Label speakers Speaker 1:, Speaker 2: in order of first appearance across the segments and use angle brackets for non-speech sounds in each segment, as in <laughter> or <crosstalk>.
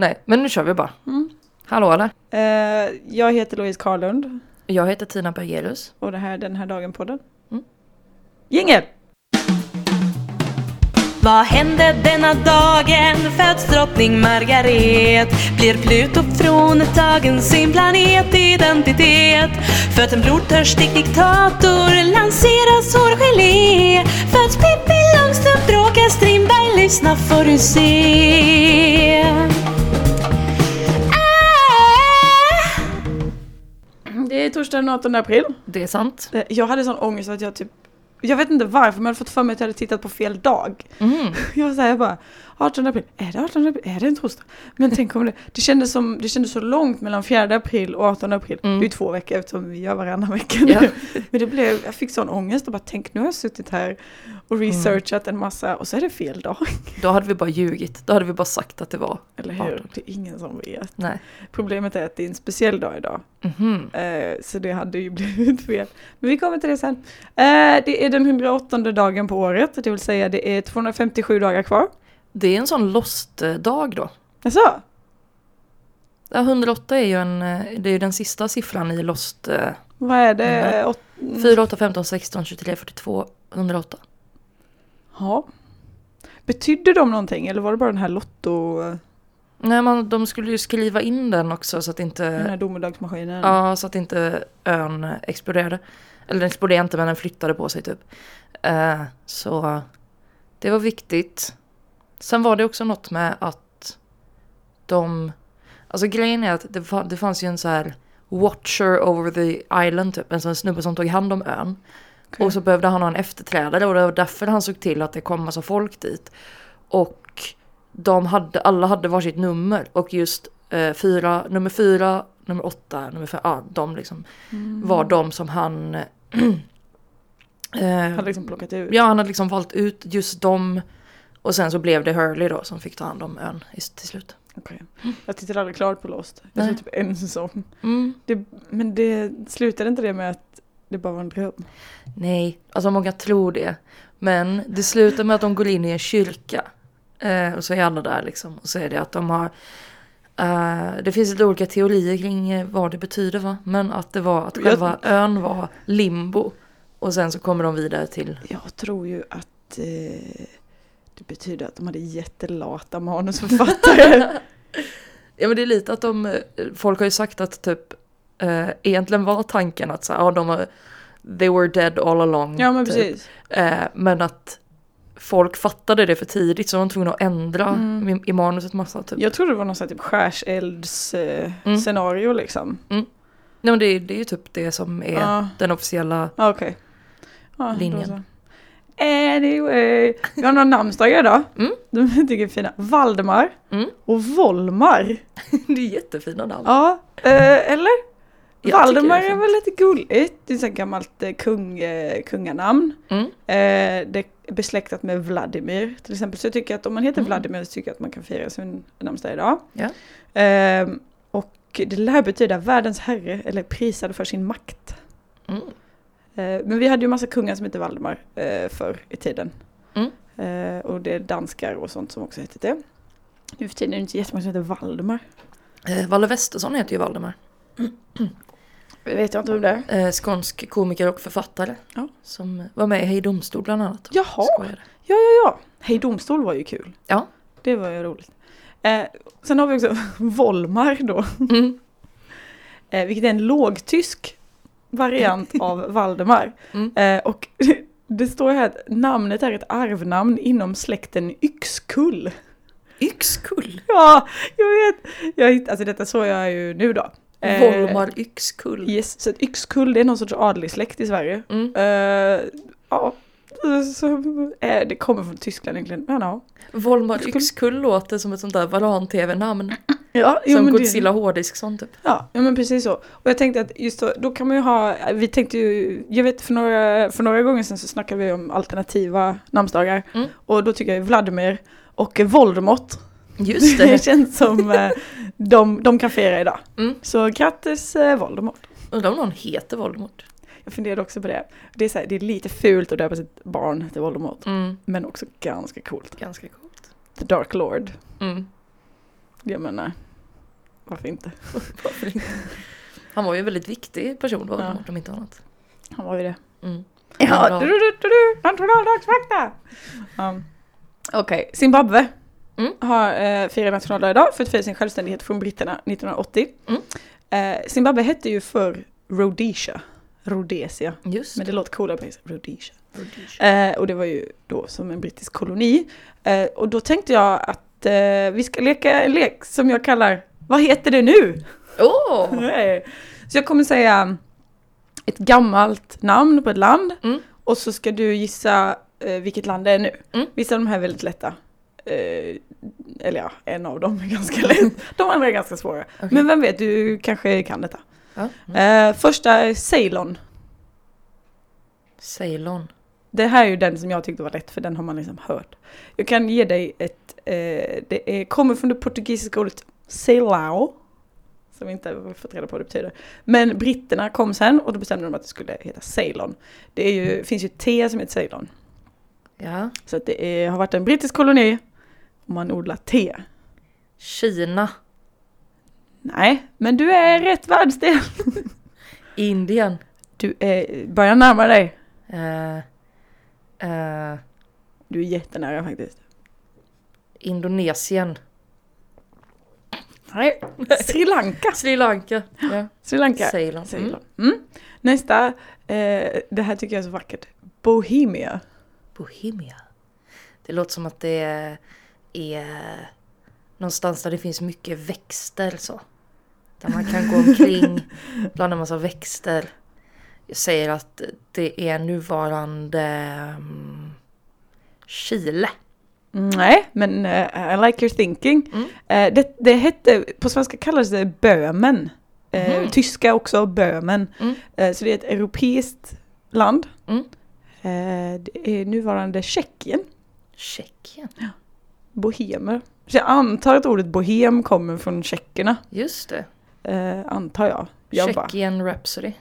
Speaker 1: Nej, men nu kör vi bara.
Speaker 2: Mm.
Speaker 1: Hallå eller?
Speaker 2: Eh, jag heter Louise Karlund
Speaker 1: Jag heter Tina Bergerus.
Speaker 2: och det här är Den här dagen-podden.
Speaker 1: Mm.
Speaker 2: Jingel!
Speaker 3: Vad hände denna dagen? Föds drottning Margaret Blir Pluto fråntagen sin planetidentitet Föds en blodtörstig diktator Lanseras hårgelé Föds Pippi Långstrump bråkar Strindberg Lyssna får du se
Speaker 2: Det är torsdag den 18 april.
Speaker 1: Det är sant.
Speaker 2: Eh, Jag hade sån ångest att jag typ jag vet inte varför, men jag hade fått för mig att jag hade tittat på fel dag.
Speaker 1: Mm. <laughs>
Speaker 2: Jag var såhär, jag bara 18 april, är det 18 april? Är det en torsdag? Men tänk om det, det kändes, som, det kändes så långt mellan 4 april och 18 april.
Speaker 1: Mm.
Speaker 2: Det är ju två veckor eftersom vi gör varannan vecka
Speaker 1: Ja.
Speaker 2: nu. Men det blev, jag fick sån ångest och bara tänk nu har jag suttit här och
Speaker 1: Mm.
Speaker 2: researchat en massa och så är det fel dag.
Speaker 1: Då hade vi bara ljugit. Då hade vi bara sagt att det var.
Speaker 2: Eller hur?
Speaker 1: 18.
Speaker 2: Det är ingen som vet.
Speaker 1: Nej.
Speaker 2: Problemet är att det är en speciell dag idag.
Speaker 1: Mhm.
Speaker 2: Eh, så det hade ju <laughs> blivit fel. Men vi kommer till det sen. Eh, det är den 108 dagen på året, det vill säga det är 257 dagar kvar.
Speaker 1: Det är en sån lost-dag då.
Speaker 2: Jaså?
Speaker 1: Ja, 108 är ju en, eh, det är ju den sista siffran i lost. eh,
Speaker 2: Vad är det?
Speaker 1: Mm.
Speaker 2: Åt...
Speaker 1: 4, 8, 15, 16, 23, 42, 108.
Speaker 2: Ja. Betydde de någonting eller var det bara den här Lotto,
Speaker 1: Nej, man, de skulle ju skriva in den också så att inte...
Speaker 2: den här domedagsmaskinen?
Speaker 1: Ja, så att inte ön exploderade. Eller den exploderade inte men den flyttade på sig typ. Eh, så det var viktigt. Sen var det också något med att de... Alltså grejen är att det, det fanns ju en så här watcher over the island typ. En sån snubbe som tog hand om ön.
Speaker 2: Okej.
Speaker 1: Och så behövde han ha en efterträdare och det var därför han såg till att det kom massa folk dit. Och de hade, alla hade varsitt nummer och just eh, fyra, nummer fyra, nummer åtta, nummer fem, ja de liksom
Speaker 2: Mm.
Speaker 1: var de som han... <clears throat> eh,
Speaker 2: Hade liksom plockat ut?
Speaker 1: ja, han hade liksom valt ut just dem. Och sen så blev det Hurley då som fick ta hand om ön till slut.
Speaker 2: Okej. Jag tittade aldrig klart på Lost. Jag såg typ en säsong.
Speaker 1: Mm.
Speaker 2: Det, men det slutade inte det med att det bara var en dröm?
Speaker 1: Nej, alltså många tror det. Men det slutar med att de går in i en kyrka. Eh, och så är alla där liksom. Och så är det att de har... Eh, det finns lite olika teorier kring eh, vad det betyder va. Men att det var att
Speaker 2: Jag-
Speaker 1: själva ön var limbo. Och sen så kommer de vidare till...
Speaker 2: Jag tror ju att eh, det betyder att de hade jättelata manusförfattare. <laughs>
Speaker 1: Ja men det är lite att de... Folk har ju sagt att typ... Eh, egentligen var tanken att så ja, de var... They were dead all along.
Speaker 2: ja men
Speaker 1: typ.
Speaker 2: precis.
Speaker 1: Eh, men att folk fattade det för tidigt så de var tvungna att ändra
Speaker 2: Mm.
Speaker 1: i, manuset massa. Typ.
Speaker 2: Jag tror det var någon sån här typ skärselds eh,
Speaker 1: Mm.
Speaker 2: scenario liksom.
Speaker 1: Nej, men det, är- det är ju typ det som är
Speaker 2: Ja.
Speaker 1: den officiella.
Speaker 2: Okej. Ja, då
Speaker 1: Linjen.
Speaker 2: Anyway, vi har några namnsdagar idag.
Speaker 1: Mm.
Speaker 2: De tycker är fina. Valdemar
Speaker 1: Mm.
Speaker 2: och Volmar. <laughs>
Speaker 1: det är jättefina namn.
Speaker 2: Ja, eh, eller?
Speaker 1: Jag
Speaker 2: Valdemar är,
Speaker 1: är
Speaker 2: väl lite gulligt. Det är ett gammalt eh, kung, eh, kunganamn.
Speaker 1: Mm.
Speaker 2: Eh, det är besläktat med Vladimir till exempel. Så jag tycker att om man heter
Speaker 1: Mm.
Speaker 2: Vladimir så tycker jag att man kan fira sin namnsdag idag.
Speaker 1: Ja.
Speaker 2: Eh, och det lär betyda världens herre eller prisad för sin makt.
Speaker 1: Mm.
Speaker 2: Eh, Men vi hade ju massa kungar som hette Valdemar eh, förr i tiden.
Speaker 1: Mm.
Speaker 2: Eh, Och det är danskar och sånt som också heter det. Nu för tiden är det inte jättemånga som heter Valdemar.
Speaker 1: Valle Westesson heter ju Valdemar.
Speaker 2: Det vet jag inte om det är.
Speaker 1: Skånsk komiker och författare.
Speaker 2: Ja.
Speaker 1: Som var med i Hej Domstol bland annat.
Speaker 2: Jaha,
Speaker 1: Skojade.
Speaker 2: ja ja ja. Hej domstol var ju kul.
Speaker 1: Ja.
Speaker 2: Det var ju roligt. Eh, sen har vi också <laughs> Volmar då.
Speaker 1: Mm.
Speaker 2: Eh, vilket är en lågtysk variant <laughs> av Valdemar.
Speaker 1: Mm.
Speaker 2: Eh, och <laughs> det står här att namnet är ett arvnamn inom släkten Yxkull.
Speaker 1: Yxkull.
Speaker 2: Ja, jag vet. Jag alltså detta såg jag ju nu då. Eh,
Speaker 1: Volmar Yxkull.
Speaker 2: Yes, så Yxkull det är någon sorts adlig släkt i Sverige.
Speaker 1: Mm.
Speaker 2: Eh, ja, så, eh, det kommer från Tyskland egentligen. Men ja.
Speaker 1: Volmar
Speaker 2: Yxkull.
Speaker 1: Låter som ett sånt där varan-tv-namn. <laughs>
Speaker 2: Ja, jo,
Speaker 1: Som
Speaker 2: men det-
Speaker 1: Godzilla Hårddiskson typ.
Speaker 2: Ja, ja men precis så. Och jag tänkte att just då, då kan man ju ha, vi tänkte ju, jag vet för några, för några gånger sedan så snackade vi om alternativa namnsdagar.
Speaker 1: Mm.
Speaker 2: Och då tycker jag Vladimir och Voldemort,
Speaker 1: Just
Speaker 2: det
Speaker 1: det. <laughs>
Speaker 2: känns som eh, de, de kan fira idag.
Speaker 1: Mm.
Speaker 2: Så grattis eh, Voldemort.
Speaker 1: Undrar om någon heter Voldemort.
Speaker 2: Jag funderade också på det. Det är, så här, det är lite fult att döpa sitt barn till Voldemort.
Speaker 1: Mm.
Speaker 2: Men också ganska coolt.
Speaker 1: Ganska coolt.
Speaker 2: The Dark Lord.
Speaker 1: Mm.
Speaker 2: Jag menar, varför inte? <laughs>
Speaker 1: Varför inte? Han var ju en väldigt viktig person då,
Speaker 2: Ja.
Speaker 1: om inte annat.
Speaker 2: Han var ju det.
Speaker 1: Mm.
Speaker 2: Ja, du, du, du, du, nationaldagsfakta! Um, Okej, Zimbabwe
Speaker 1: Mm.
Speaker 2: har eh, firat nationaldag idag för att fira sin självständighet från britterna 1980.
Speaker 1: Mm.
Speaker 2: Eh, Zimbabwe hette ju för Rhodesia, Rhodesia,
Speaker 1: Just
Speaker 2: men det låter coolare på engelska, Rhodesia.
Speaker 1: det.
Speaker 2: Eh, och det var ju då som en brittisk koloni. Eh, och då tänkte jag att eh, vi ska leka en lek som jag kallar Vad heter det nu? <laughs> Nej. Så jag kommer säga ett gammalt namn på ett land
Speaker 1: Mm.
Speaker 2: och så ska du gissa eh, vilket land det är nu.
Speaker 1: Mm.
Speaker 2: Vissa av de här är väldigt lätta. Eh, eller ja, en av dem är ganska <laughs> lätt. De andra är ganska svåra.
Speaker 1: Okej.
Speaker 2: Men vem vet, du kanske kan detta.
Speaker 1: Ja. Mm.
Speaker 2: Eh, första är Ceylon.
Speaker 1: Ceylon.
Speaker 2: Det här är ju den som jag tyckte var lätt för den har man liksom hört. Jag kan ge dig ett, eh, det är, kommer från det portugisiska ordet Ceylao. Som vi inte har fått reda på vad det betyder. Men britterna kom sen och då bestämde de att det skulle heta Ceylon. Det är ju, finns ju ett te som heter Ceylon.
Speaker 1: Ja.
Speaker 2: Så att det är, har varit en brittisk koloni och man odlar te.
Speaker 1: Kina.
Speaker 2: Nej, men du är rätt världsdel. <laughs>
Speaker 1: Indien.
Speaker 2: Du är, börjar närma dig.
Speaker 1: Eh, eh,
Speaker 2: Du är jättenära faktiskt.
Speaker 1: Indonesien.
Speaker 2: Nej, Sri Lanka. <laughs>
Speaker 1: Sri Lanka. Ja.
Speaker 2: Sri Lanka.
Speaker 1: Ceylon. Mm.
Speaker 2: Ceylon. Mm. Nästa, eh, det här tycker jag är så vackert. Bohemia.
Speaker 1: Bohemia. Det låter som att det är, är någonstans där det finns mycket växter så. Där man kan gå omkring <laughs> bland en massa växter. Jag säger att det är nuvarande mm, Chile.
Speaker 2: Nej, men eh, I like your thinking.
Speaker 1: Mm.
Speaker 2: Eh, det, det hette, på svenska kallas det Böhmen. Eh,
Speaker 1: Mhm.
Speaker 2: Tyska också, Böhmen.
Speaker 1: Mm.
Speaker 2: Så det är ett europeiskt land.
Speaker 1: Mm.
Speaker 2: Det är nuvarande Tjeckien.
Speaker 1: Tjeckien.
Speaker 2: Bohemer. Så jag antar att ordet bohem kommer från tjeckerna.
Speaker 1: Just det.
Speaker 2: Eh, antar jag. jag
Speaker 1: Tjeckien Rhapsody.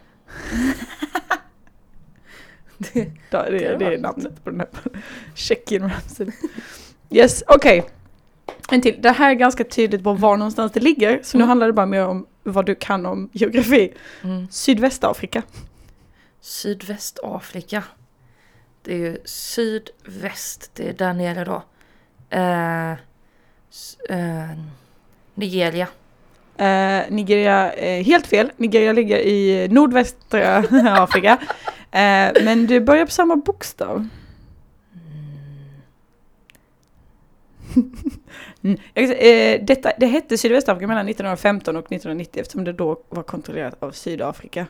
Speaker 1: det, <laughs>
Speaker 2: det, det,
Speaker 1: det
Speaker 2: är namnet på den här. Tjeckien Rhapsody. Yes, okej. En till. Det här är ganska tydligt på var någonstans det ligger. Så nu
Speaker 1: Mm.
Speaker 2: handlar det bara mer om vad du kan om geografi.
Speaker 1: mm.
Speaker 2: Sydvästafrika.
Speaker 1: Sydvästafrika. Det är ju sydväst, det är där nere då. Eh, eh, Nigeria.
Speaker 2: Eh, Nigeria är helt fel. Nigeria ligger i nordvästra <laughs> Afrika. Eh, men du börjar på samma bokstav. Mm. <laughs> Eh, detta, det hette Sydvästafrika mellan 1915 och 1990 eftersom det då var kontrollerat av Sydafrika.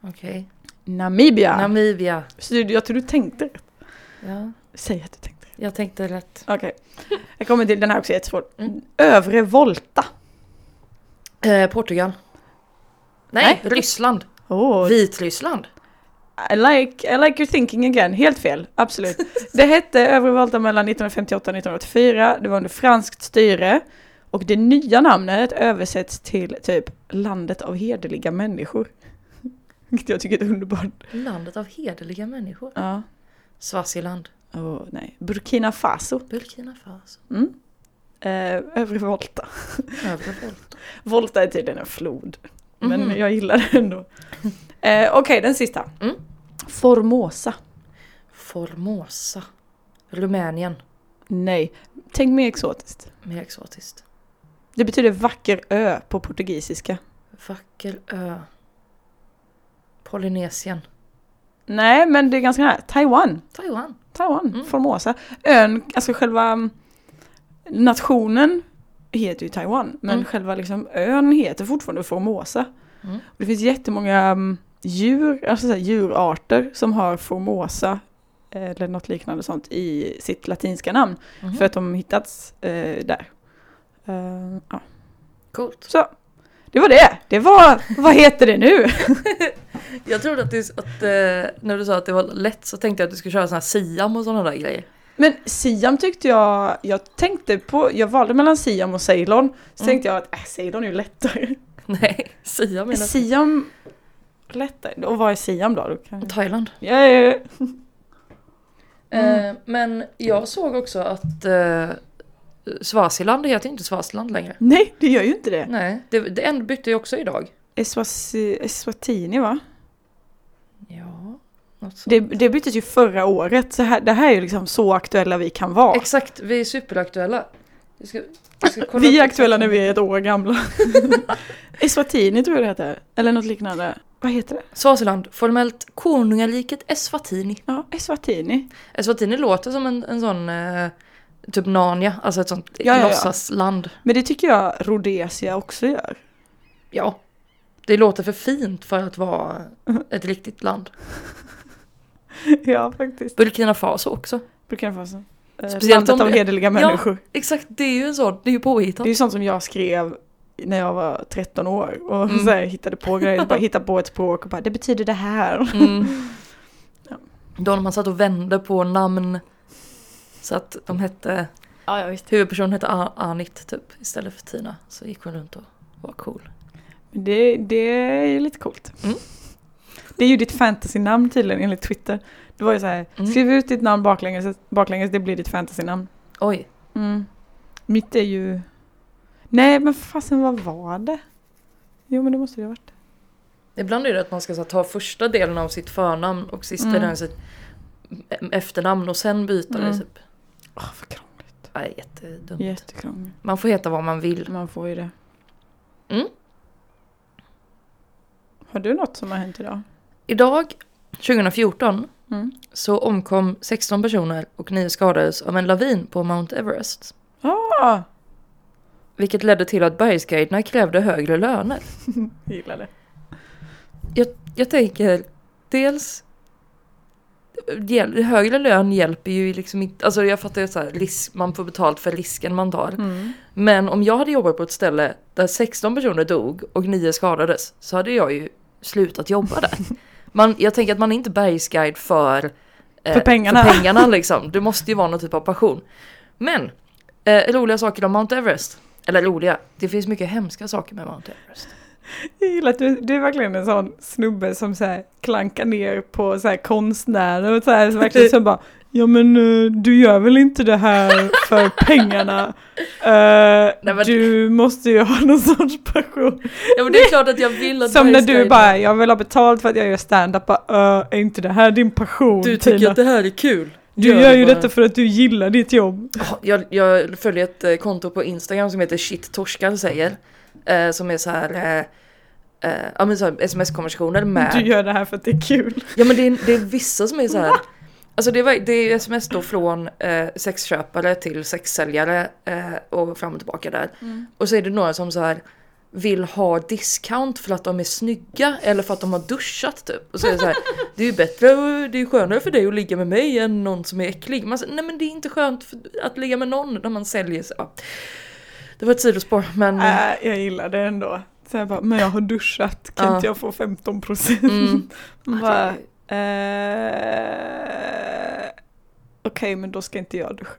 Speaker 1: Okej.
Speaker 2: Namibia.
Speaker 1: Namibia.
Speaker 2: Så du- jag tror du tänkte rätt.
Speaker 1: Ja,
Speaker 2: Säg att du tänkte.
Speaker 1: Jag tänkte rätt.
Speaker 2: Okej. Jag kommer till den här också är jättesvår.
Speaker 1: Mm.
Speaker 2: Övre Volta.
Speaker 1: Eh, Portugal. Nej,
Speaker 2: Nej.
Speaker 1: Ryssland.
Speaker 2: Oh,
Speaker 1: Vitryssland.
Speaker 2: I like, I like your thinking again. Helt fel, absolut. <laughs> Det hette Övre Volta mellan 1958 och 1984. Det var under franskt styre. Och det nya namnet översätts till typ landet av hederliga människor. <laughs> Vilket jag tycker är underbart.
Speaker 1: Landet av hederliga människor.
Speaker 2: Ja.
Speaker 1: Swaziland.
Speaker 2: Oh, nej. Burkina Faso.
Speaker 1: Burkina Faso.
Speaker 2: Mm. Eh, Övre Volta. <laughs>
Speaker 1: Övre Volta.
Speaker 2: Volta är tydligen en flod. Men
Speaker 1: Mhm.
Speaker 2: jag gillar det ändå. Eh, Okej, den sista.
Speaker 1: Mm.
Speaker 2: Formosa.
Speaker 1: Formosa. Rumänien.
Speaker 2: Nej, tänk mer exotiskt.
Speaker 1: Mer exotiskt.
Speaker 2: Det betyder vacker ö på portugisiska.
Speaker 1: Vacker ö. Polynesien.
Speaker 2: Nej, men det är ganska nära. Taiwan.
Speaker 1: Taiwan.
Speaker 2: Taiwan,
Speaker 1: Mm.
Speaker 2: Formosa. Ön, alltså själva mm, nationen heter ju Taiwan. Men
Speaker 1: Mm.
Speaker 2: själva liksom ön heter fortfarande Formosa.
Speaker 1: Mm.
Speaker 2: Och det finns jättemånga mm, djur, alltså så här, djurarter som har Formosa eller något liknande sånt i sitt latinska namn.
Speaker 1: Mhm.
Speaker 2: För att de hittats eh, där. Eh, ja.
Speaker 1: Coolt.
Speaker 2: Så, det var det. Det var, vad heter det nu? <laughs>
Speaker 1: Jag trodde att, det, att eh, när du sa att det var lätt så tänkte jag att du skulle köra sån här Siam och sådana där grejer.
Speaker 2: Men Siam tyckte jag, jag tänkte på, jag valde mellan Siam och Ceylon. Så
Speaker 1: Mm.
Speaker 2: tänkte jag att äh, Ceylon är ju lättare. <laughs>
Speaker 1: Nej, Siam
Speaker 2: Är
Speaker 1: menar
Speaker 2: Siam lättare? Och vad är Siam då? då.
Speaker 1: Thailand.
Speaker 2: ja, ja, ja.
Speaker 1: Eh, men jag såg också att eh, Swaziland heter inte Swaziland längre.
Speaker 2: Nej, det gör ju inte det.
Speaker 1: Nej, det, det bytte ju också idag.
Speaker 2: Eswasi- Eswatini va?
Speaker 1: Ja, något sånt.
Speaker 2: Det, det byttes ju förra året, så här, det här är ju liksom så aktuella vi kan vara.
Speaker 1: Exakt, vi är superaktuella. Jag ska, jag ska
Speaker 2: Vi är aktuella när vi är ett år gamla. <laughs> Eswatini tror jag det heter. Eller något liknande. Vad heter det?
Speaker 1: Swaziland, formellt konungariket Eswatini.
Speaker 2: Ja, Eswatini.
Speaker 1: Eswatini låter som en, en sån eh, typ Narnia, alltså ett sånt
Speaker 2: Ja, ja, ja.
Speaker 1: låtsasland.
Speaker 2: Men det tycker jag Rhodesia också gör.
Speaker 1: Ja. Det låter för fint för att vara ett riktigt land. <laughs>
Speaker 2: ja, faktiskt.
Speaker 1: Burkina Faso också.
Speaker 2: Burkina Faso. Eh,
Speaker 1: Speciellt om
Speaker 2: av
Speaker 1: det-
Speaker 2: hederliga människor.
Speaker 1: Exakt, det är ju en sån, det är ju
Speaker 2: Det
Speaker 1: påhittat.
Speaker 2: är ju sånt som jag skrev när jag var 13 år och
Speaker 1: Mm.
Speaker 2: så här, hittade på grejer, bara hittade på ett språk och bara det betyder det här.
Speaker 1: Mm. <laughs>
Speaker 2: Ja.
Speaker 1: Då när man satt och vände på namn så att de hette,
Speaker 2: Ja, ja visst.
Speaker 1: huvudpersonen hette Anit typ istället för Tina. Så gick hon runt och var cool.
Speaker 2: Det, det är ju lite coolt.
Speaker 1: Mm.
Speaker 2: Det är ju ditt fantasy-namn tydligen enligt Twitter. Det var ju så här,
Speaker 1: Mm.
Speaker 2: skriv ut ditt namn baklänges, baklänges det blir ditt fantasy-namn.
Speaker 1: Oj,
Speaker 2: Mm. Mitt är ju... Nej men fasen vad var det? Jo men det måste det ha varit.
Speaker 1: ibland är det att man ska så, här, ta första delen av sitt förnamn och sista
Speaker 2: Mm.
Speaker 1: delen av sitt efternamn och sen byta det
Speaker 2: Mm.
Speaker 1: typ.
Speaker 2: Åh vad krångligt.
Speaker 1: Nej, jättedumt.
Speaker 2: Jättekrångligt.
Speaker 1: Man får heta vad man vill.
Speaker 2: Man får ju det.
Speaker 1: Mm.
Speaker 2: Har du något som har hänt idag?
Speaker 1: Idag, 2014,
Speaker 2: Mm.
Speaker 1: så omkom 16 personer och 9 skadades av en lavin på Mount Everest.
Speaker 2: Ah!
Speaker 1: Vilket ledde till att bergsguiderna krävde högre löner. <laughs>
Speaker 2: Jag gillar det.
Speaker 1: Jag, jag tänker, dels högre lön hjälper ju liksom inte, alltså jag fattar ju så här, risk, man får betalt för risken man tar.
Speaker 2: Mm.
Speaker 1: Men om jag hade jobbat på ett ställe där 16 personer dog och 9 skadades så hade jag ju slutat jobba där. <laughs> Man, jag tänker att man är inte bergsguide för, eh,
Speaker 2: För pengarna.
Speaker 1: för pengarna liksom. Det måste ju vara någon typ av passion. Men, eh, roliga saker om Mount Everest. Eller roliga, det finns mycket hemska saker med Mount Everest.
Speaker 2: Jag gillar att du, du är verkligen en sån snubbe som så här klankar ner på så här konstnärer och så här så verkligen så bara Ja men eh, du gör väl inte det här för pengarna? Eh,
Speaker 1: Nej, men-
Speaker 2: Du måste ju ha någon sorts passion.
Speaker 1: Ja men det är klart att jag vill att
Speaker 2: Som när du bara, jag vill ha betalt för att jag gör stand-up, "Eh, är inte det här din passion
Speaker 1: Du tycker
Speaker 2: Tina?
Speaker 1: att det här är kul.
Speaker 2: Du gör ju
Speaker 1: bara.
Speaker 2: detta för att du gillar ditt jobb.
Speaker 1: Ja, Jag, jag följer ett konto på Instagram som heter shit torskar säger. Eh, som är så här, eh, eh, ja men så sms-konversationer med.
Speaker 2: Du gör det här för att det är kul.
Speaker 1: Ja men det är, det är vissa som är så här. Alltså det, var, det är sms då från eh, sexköpare till sexsäljare eh, och fram och tillbaka där. Och så är det några som så här vill ha discount för att de är snygga eller för att de har duschat typ. Och så är det så här, det är ju bättre, och det är skönare för dig att ligga med mig än någon som är äcklig. Man säger, nej men det är inte skönt att ligga med någon när man säljer sig. Ja. Det var ett sidospår men...
Speaker 2: Äh, jag gillar det ändå. Så jag bara, men jag har duschat, kan
Speaker 1: Ja.
Speaker 2: inte jag få 15 procent?
Speaker 1: Mm.
Speaker 2: Bara, eh, Okej, men då ska inte jag duscha.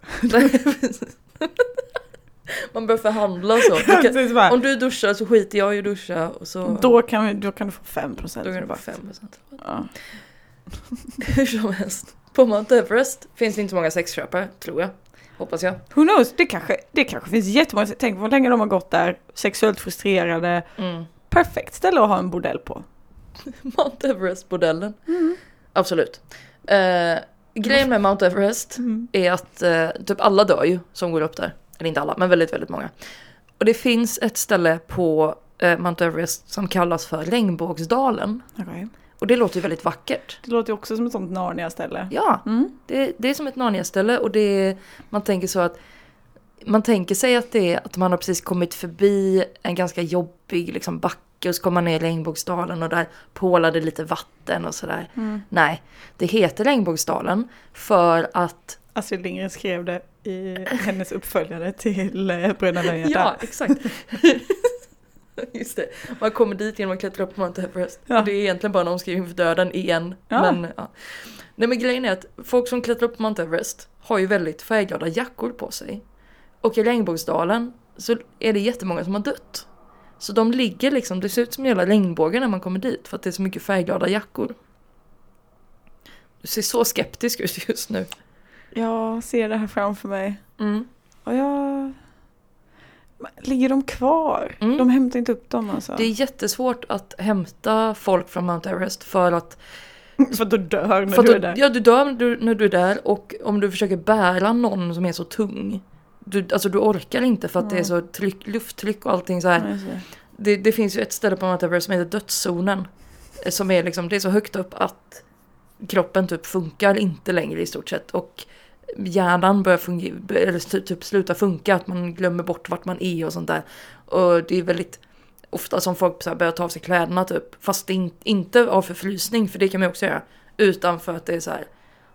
Speaker 1: Man bör förhandla så. Du kan, om du duschar så skiter jag i att duscha och så...
Speaker 2: då, kan vi, då kan du få 5 procent.
Speaker 1: då kan det vara 5%.
Speaker 2: Ja. <laughs>
Speaker 1: Hur som helst. På Mount Everest finns det inte så många sexköpare, tror jag. Hoppas jag.
Speaker 2: Who knows, det kanske, det kanske finns jättemånga, tänk vad länge de har gått där, sexuellt frustrerade.
Speaker 1: Mm.
Speaker 2: Perfekt ställe att ha en bordell på. <laughs>
Speaker 1: Mount Everest-modellen. Absolut. Eh, grejen med Mount Everest
Speaker 2: Mm.
Speaker 1: är att eh, typ alla dör ju som går upp där. Eller inte alla, men väldigt, väldigt många. Och det finns ett ställe på eh, Mount Everest som kallas för Regnbågsdalen.
Speaker 2: Okej.
Speaker 1: Och det låter ju väldigt vackert.
Speaker 2: Det låter ju också som ett sånt Narnia-ställe.
Speaker 1: Ja,
Speaker 2: Mm.
Speaker 1: det, det är som ett Narnia-ställe och det är, man tänker så att man tänker sig att det är att man har precis kommit förbi en ganska jobbig liksom, backe och så kommer man ner i Regnbågsdalen och där pålar det lite vatten och sådär.
Speaker 2: Mm.
Speaker 1: Nej, det heter Regnbågsdalen för att...
Speaker 2: Astrid Lindgren skrev det i hennes uppföljare till eh, Bröderna Lejonhjärta.
Speaker 1: Ja, exakt. <laughs> <laughs> Just det, man kommer dit genom att klättra upp Mount Everest.
Speaker 2: Ja.
Speaker 1: Och det är egentligen bara en omskrivning för döden igen.
Speaker 2: Ja.
Speaker 1: Men, ja. Nej men grejen är att folk som klättrar upp Mount Everest har ju väldigt färgglada jackor på sig. Och i Regnbågsdalen så är det jättemånga som har dött. Så de ligger liksom, det ser ut som hela regnbågen när man kommer dit för att det är så mycket färgglada jackor. Du ser så skeptisk ut just nu.
Speaker 2: Jag ser det här framför mig.
Speaker 1: Mm.
Speaker 2: Och jag... Ligger de kvar?
Speaker 1: Mm.
Speaker 2: De hämtar inte upp dem alltså?
Speaker 1: Det är jättesvårt att hämta folk från Mount Everest för att, <laughs>
Speaker 2: För att du dör när du är där.
Speaker 1: ja, du dör när du, när du är där och om du försöker bära någon som är så tung. Du, alltså du orkar inte för att det är så tryck, lufttryck och allting så här.
Speaker 2: Det,
Speaker 1: det finns ju ett ställe på Mount Everest som heter dödszonen. eh, Som är liksom, det är så högt upp att kroppen typ funkar inte längre i stort sett. Och hjärnan börjar fungera, eller ty- typ sluta funka, att man glömmer bort vart man är och sånt där. Och det är väldigt ofta som folk så här börjar ta av sig kläderna typ. Fast in, inte av förfrysning, för det kan man också göra. Utan för att det är så här.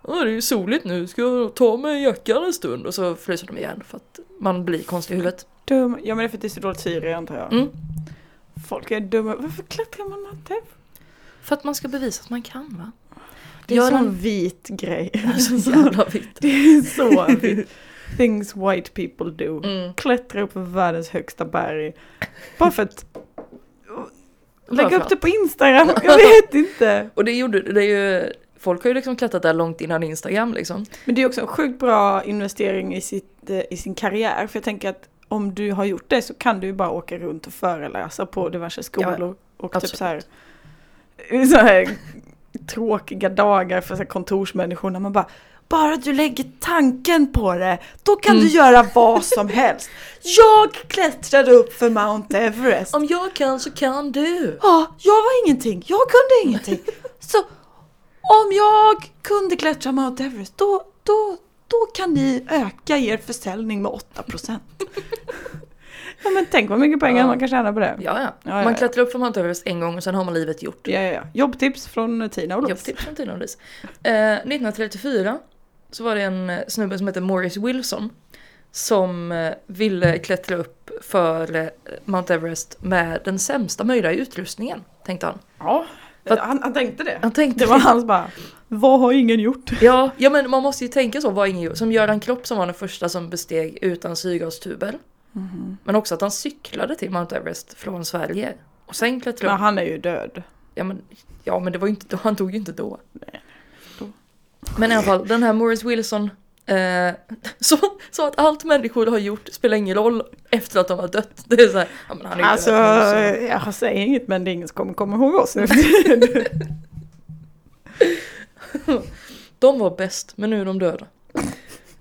Speaker 1: Åh, det är ju soligt nu, ska jag ta med jackan en stund? Och så fryser de igen för att man blir konstig i huvudet.
Speaker 2: Dum. Ja men det är för att det är så dåligt syre antar jag.
Speaker 1: Mm.
Speaker 2: Folk är dumma. Varför klättrar man inte?
Speaker 1: För att man ska bevisa att man kan va?
Speaker 2: Det är en sån vit grej. <laughs>
Speaker 1: Så <laughs> jävla vitt.
Speaker 2: Det är så vitt. <laughs> Things white people do.
Speaker 1: Mm.
Speaker 2: Klättra upp för världens högsta berg. Bara för att lägga upp det på Instagram. Jag vet inte.
Speaker 1: Och det gjorde det är ju, folk har ju liksom klättrat där långt innan Instagram liksom.
Speaker 2: Men det är också en sjukt bra investering i, sitt, eh, i sin karriär. För jag tänker att om du har gjort det så kan du ju bara åka runt och föreläsa på diverse skolor. och typ så här, så här tråkiga dagar för så kontorsmänniskor när man bara bara du lägger tanken på det, då kan
Speaker 1: Mm.
Speaker 2: du göra vad som <laughs> helst. Jag klättrade upp för Mount Everest.
Speaker 1: Om jag kan så kan du!
Speaker 2: Ja, jag var ingenting. Jag kunde ingenting. Så om jag kunde klättra Mount Everest, då, då, då kan ni öka er försäljning med 8%. <laughs> ja men tänk vad mycket pengar
Speaker 1: Ja.
Speaker 2: man kan tjäna på det.
Speaker 1: Ja, ja.
Speaker 2: Ja,
Speaker 1: Man klättrar upp från Mount Everest en gång och sen har man livet gjort.
Speaker 2: Ja, ja. Jobbtips från Tina och Louise.
Speaker 1: Jobbtips från Tina och Louise. Eh, 1934 så var det en snubbe som hette Morris Wilson som eh, ville klättra upp för eh, Mount Everest med den sämsta möjliga utrustningen, tänkte han.
Speaker 2: Ja,
Speaker 1: att-
Speaker 2: han, han tänkte det.
Speaker 1: Han tänkte
Speaker 2: Det var hans bara, vad har ingen gjort?
Speaker 1: Ja, ja men man måste ju tänka så, vad ingen gjorde. Som Göran Klopp som var den första som besteg utan syrgastuber. Men också att han cyklade till Mount Everest från Sverige. Och sen klättrade
Speaker 2: Men han är ju död.
Speaker 1: Ja men, ja men det var ju inte då, han tog ju inte då.
Speaker 2: Nej, då.
Speaker 1: Men i alla fall, den här Morris Wilson eh, <laughs> så, så att allt människor har gjort spelar ingen roll efter att de har dött. Det är så här, ja men han är
Speaker 2: Alltså,
Speaker 1: död nu,
Speaker 2: jag säger inget men det är ingen som kommer komma ihåg oss nu. <laughs>
Speaker 1: De var bäst, men nu är de döda.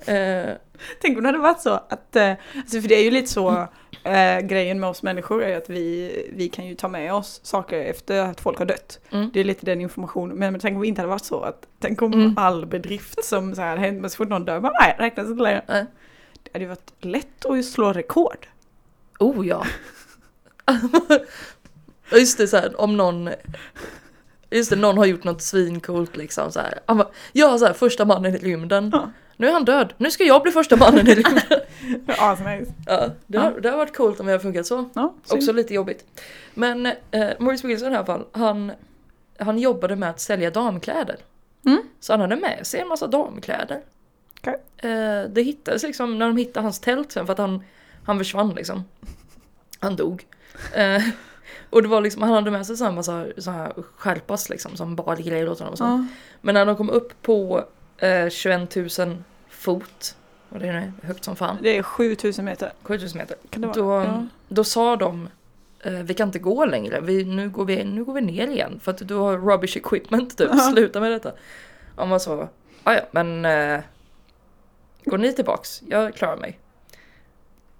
Speaker 1: Eh,
Speaker 2: Tänk om det hade varit så att, eh, alltså för det är ju lite så, eh, grejen med oss människor är att vi, vi kan ju ta med oss saker efter att folk har dött.
Speaker 1: mm.
Speaker 2: Det är lite den informationen, men, men tänk om det inte hade varit så att, tänk om
Speaker 1: Mm.
Speaker 2: all bedrift som så här hänt, men så fort någon dör, bara, nej, räknas inte längre.
Speaker 1: Nej.
Speaker 2: Det hade ju varit lätt att slå rekord.
Speaker 1: Oh ja. <laughs> Ja, Just det, så här, om någon Just det, någon har gjort något svincoolt liksom så här. Han bara, jag är så här, första mannen i rymden.
Speaker 2: Ja.
Speaker 1: Nu är han död, nu ska jag bli första mannen i rymden.
Speaker 2: Ja, så nice.
Speaker 1: ja, det, har, det har varit coolt om det har funkat så.
Speaker 2: Ja.
Speaker 1: Också lite jobbigt. Men eh, Maurice Wilson i alla fall, han, han jobbade med att sälja damkläder.
Speaker 2: Mm.
Speaker 1: Så han hade med sig en massa damkläder.
Speaker 2: Okej.
Speaker 1: Eh, det hittades liksom när de hittade hans tält sen för att han, han försvann liksom. Han dog. Eh, och det var liksom, han hade med sig så här massa så här skärpas liksom som bar grejer åt honom och så.
Speaker 2: Ja.
Speaker 1: Men när de kom upp på eh, 21 000 fot, och det är nu högt som fan,
Speaker 2: Det är 7000 meter.
Speaker 1: 7000 meter.
Speaker 2: Kan det vara?
Speaker 1: Då,
Speaker 2: Ja.
Speaker 1: då sa de eh, vi kan inte gå längre, vi, nu, går vi, nu går vi ner igen för att du har rubbish equipment typ,
Speaker 2: Ja.
Speaker 1: sluta med detta. Var så, "Ah, ja men eh, går ni tillbaks, jag klarar mig.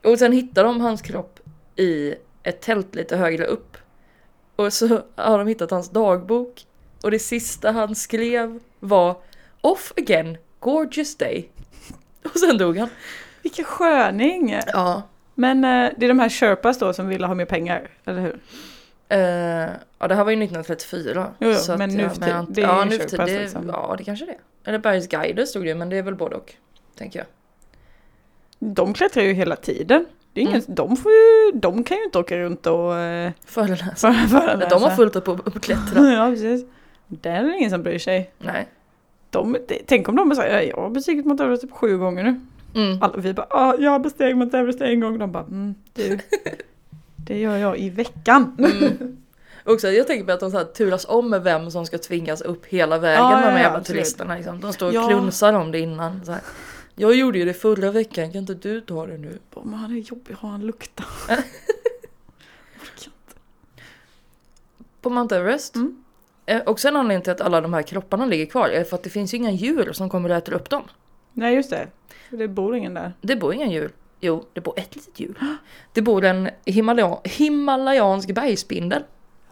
Speaker 1: Och sen hittar de hans kropp i ett tält lite högre upp. Och så har de hittat hans dagbok. Och det sista han skrev var Off again, gorgeous day. Och sen dog han.
Speaker 2: Vilken sköning!
Speaker 1: Ja.
Speaker 2: Men eh, det är de här Sherpas då som ville ha mer pengar, eller hur?
Speaker 1: Eh, ja det här var ju 1934.
Speaker 2: Jo, jo,
Speaker 1: så
Speaker 2: men nu för
Speaker 1: att-
Speaker 2: det är
Speaker 1: ja, nu det,
Speaker 2: liksom.
Speaker 1: Ja det kanske det är. Eller Bergsguider stod det men det är väl både och. Tänker jag.
Speaker 2: De klättrar ju hela tiden. Det är ingen,
Speaker 1: Mm.
Speaker 2: de, får ju, de kan ju inte åka runt och eh,
Speaker 1: Föreläsa.
Speaker 2: för, föreläsa.
Speaker 1: De har fullt upp på att klättra. <laughs>
Speaker 2: ja, precis. Det är ingen som bryr sig.
Speaker 1: Nej.
Speaker 2: De, tänk om de säger jag har bestigit Mount Everest typ sju gånger nu.
Speaker 1: Mm.
Speaker 2: Alla, vi bara, ah, jag har bestigit Mount Everest en gång. De bara, mm, du, <laughs> det gör jag i veckan.
Speaker 1: Mm. Också, jag tänker på att de så här turas om med vem som ska tvingas upp hela vägen
Speaker 2: Ja,
Speaker 1: med de
Speaker 2: ja,
Speaker 1: jävla turisterna. Liksom. De står och
Speaker 2: Ja.
Speaker 1: klunsar om det innan. Så här. Jag gjorde ju det förra veckan, kan inte du ta det nu?
Speaker 2: Bara, Men han är jobbig, har han lukta? <laughs>
Speaker 1: På Mount Everest.
Speaker 2: Mm.
Speaker 1: Eh, också en anledning till att alla de här kropparna ligger kvar är för att det finns ju inga djur som kommer och äter upp dem.
Speaker 2: Nej just det, det bor ingen där.
Speaker 1: Det bor inga djur. Jo, det bor ett litet djur. Det bor en Himalaya, himalayansk bergspindel.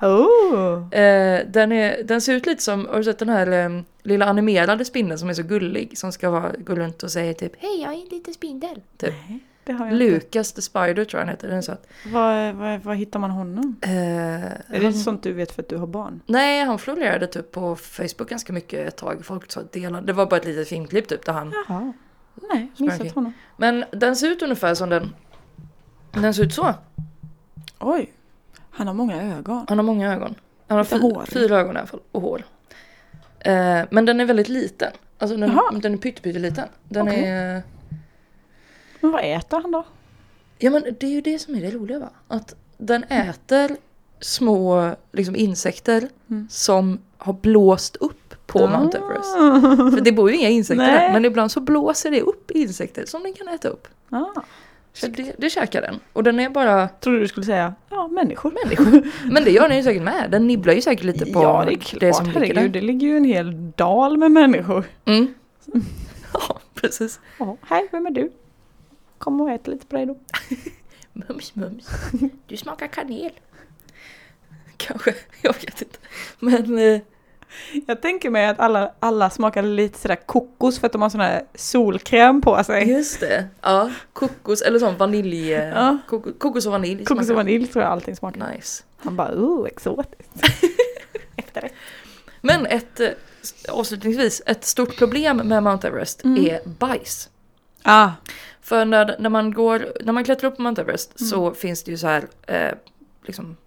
Speaker 2: Oh!
Speaker 1: Eh, den, är, den ser ut lite som, har du sett den här eh, lilla animerade spindeln som är så gullig? Som ska vara, gå runt och säga typ Hej jag är en liten spindel. Typ.
Speaker 2: Nej, det har jag inte.
Speaker 1: Lucas the Spider tror jag han heter. Den är söt.
Speaker 2: Var, var, var hittar man honom?
Speaker 1: Eh,
Speaker 2: Är det
Speaker 1: han,
Speaker 2: sånt du vet för att du har barn?
Speaker 1: nej, han florerade typ på Facebook ganska mycket ett tag. Folk sa delade. Det var bara ett litet filmklipp typ där han
Speaker 2: Jaha. Nej, missat honom.
Speaker 1: Men den ser ut ungefär som den. Den ser ut så.
Speaker 2: Oj! Han har många ögon.
Speaker 1: Han har många ögon. Han har
Speaker 2: Lite
Speaker 1: fy,
Speaker 2: hår.
Speaker 1: fyra ögon i alla fall. Och hår. Eh, men den är väldigt liten. Alltså den,
Speaker 2: Jaha.
Speaker 1: den är pytteliten. Den
Speaker 2: Okej.
Speaker 1: är...
Speaker 2: Men vad äter han då?
Speaker 1: Ja men det är ju det som är det roliga va? Att den äter små liksom, insekter
Speaker 2: Mm.
Speaker 1: som har blåst upp på Mount Everest.
Speaker 2: Ah.
Speaker 1: För det bor ju inga insekter
Speaker 2: Nej.
Speaker 1: där. Men ibland så blåser det upp insekter som den kan äta upp.
Speaker 2: Ah.
Speaker 1: Så det, det käkar den. Och den är bara
Speaker 2: Trodde du skulle säga ja, människor.
Speaker 1: människor. <laughs> Men det gör den ju säkert med. Den nibblar ju säkert lite på
Speaker 2: ja, det är klart.
Speaker 1: som ligger där.
Speaker 2: det ligger ju en hel dal med människor.
Speaker 1: Mm. <laughs> Ja, precis.
Speaker 2: Ja, hej, vem är du? Kom och ät lite på dig då.
Speaker 1: Mums, mums. Du smakar kanel. Kanske, jag vet inte. Men eh,
Speaker 2: Jag tänker mig att alla, alla smakar lite sådär kokos för att de har sån här solkräm på sig.
Speaker 1: just det. Ja, kokos eller sån vanilj. eh,
Speaker 2: Ja.
Speaker 1: Kokos, kokos och vanilj.
Speaker 2: Kokos
Speaker 1: smakar.
Speaker 2: och vanilj tror jag allting smakar.
Speaker 1: Nice.
Speaker 2: Han bara, oh, exotiskt. <laughs> Efterrätt.
Speaker 1: Men ett, eh, avslutningsvis, ett stort problem med Mount Everest
Speaker 2: Mm.
Speaker 1: är bajs.
Speaker 2: Ah,
Speaker 1: För när, när, man går, när man klättrar upp på Mount Everest
Speaker 2: Mm.
Speaker 1: så finns det ju så här eh, liksom,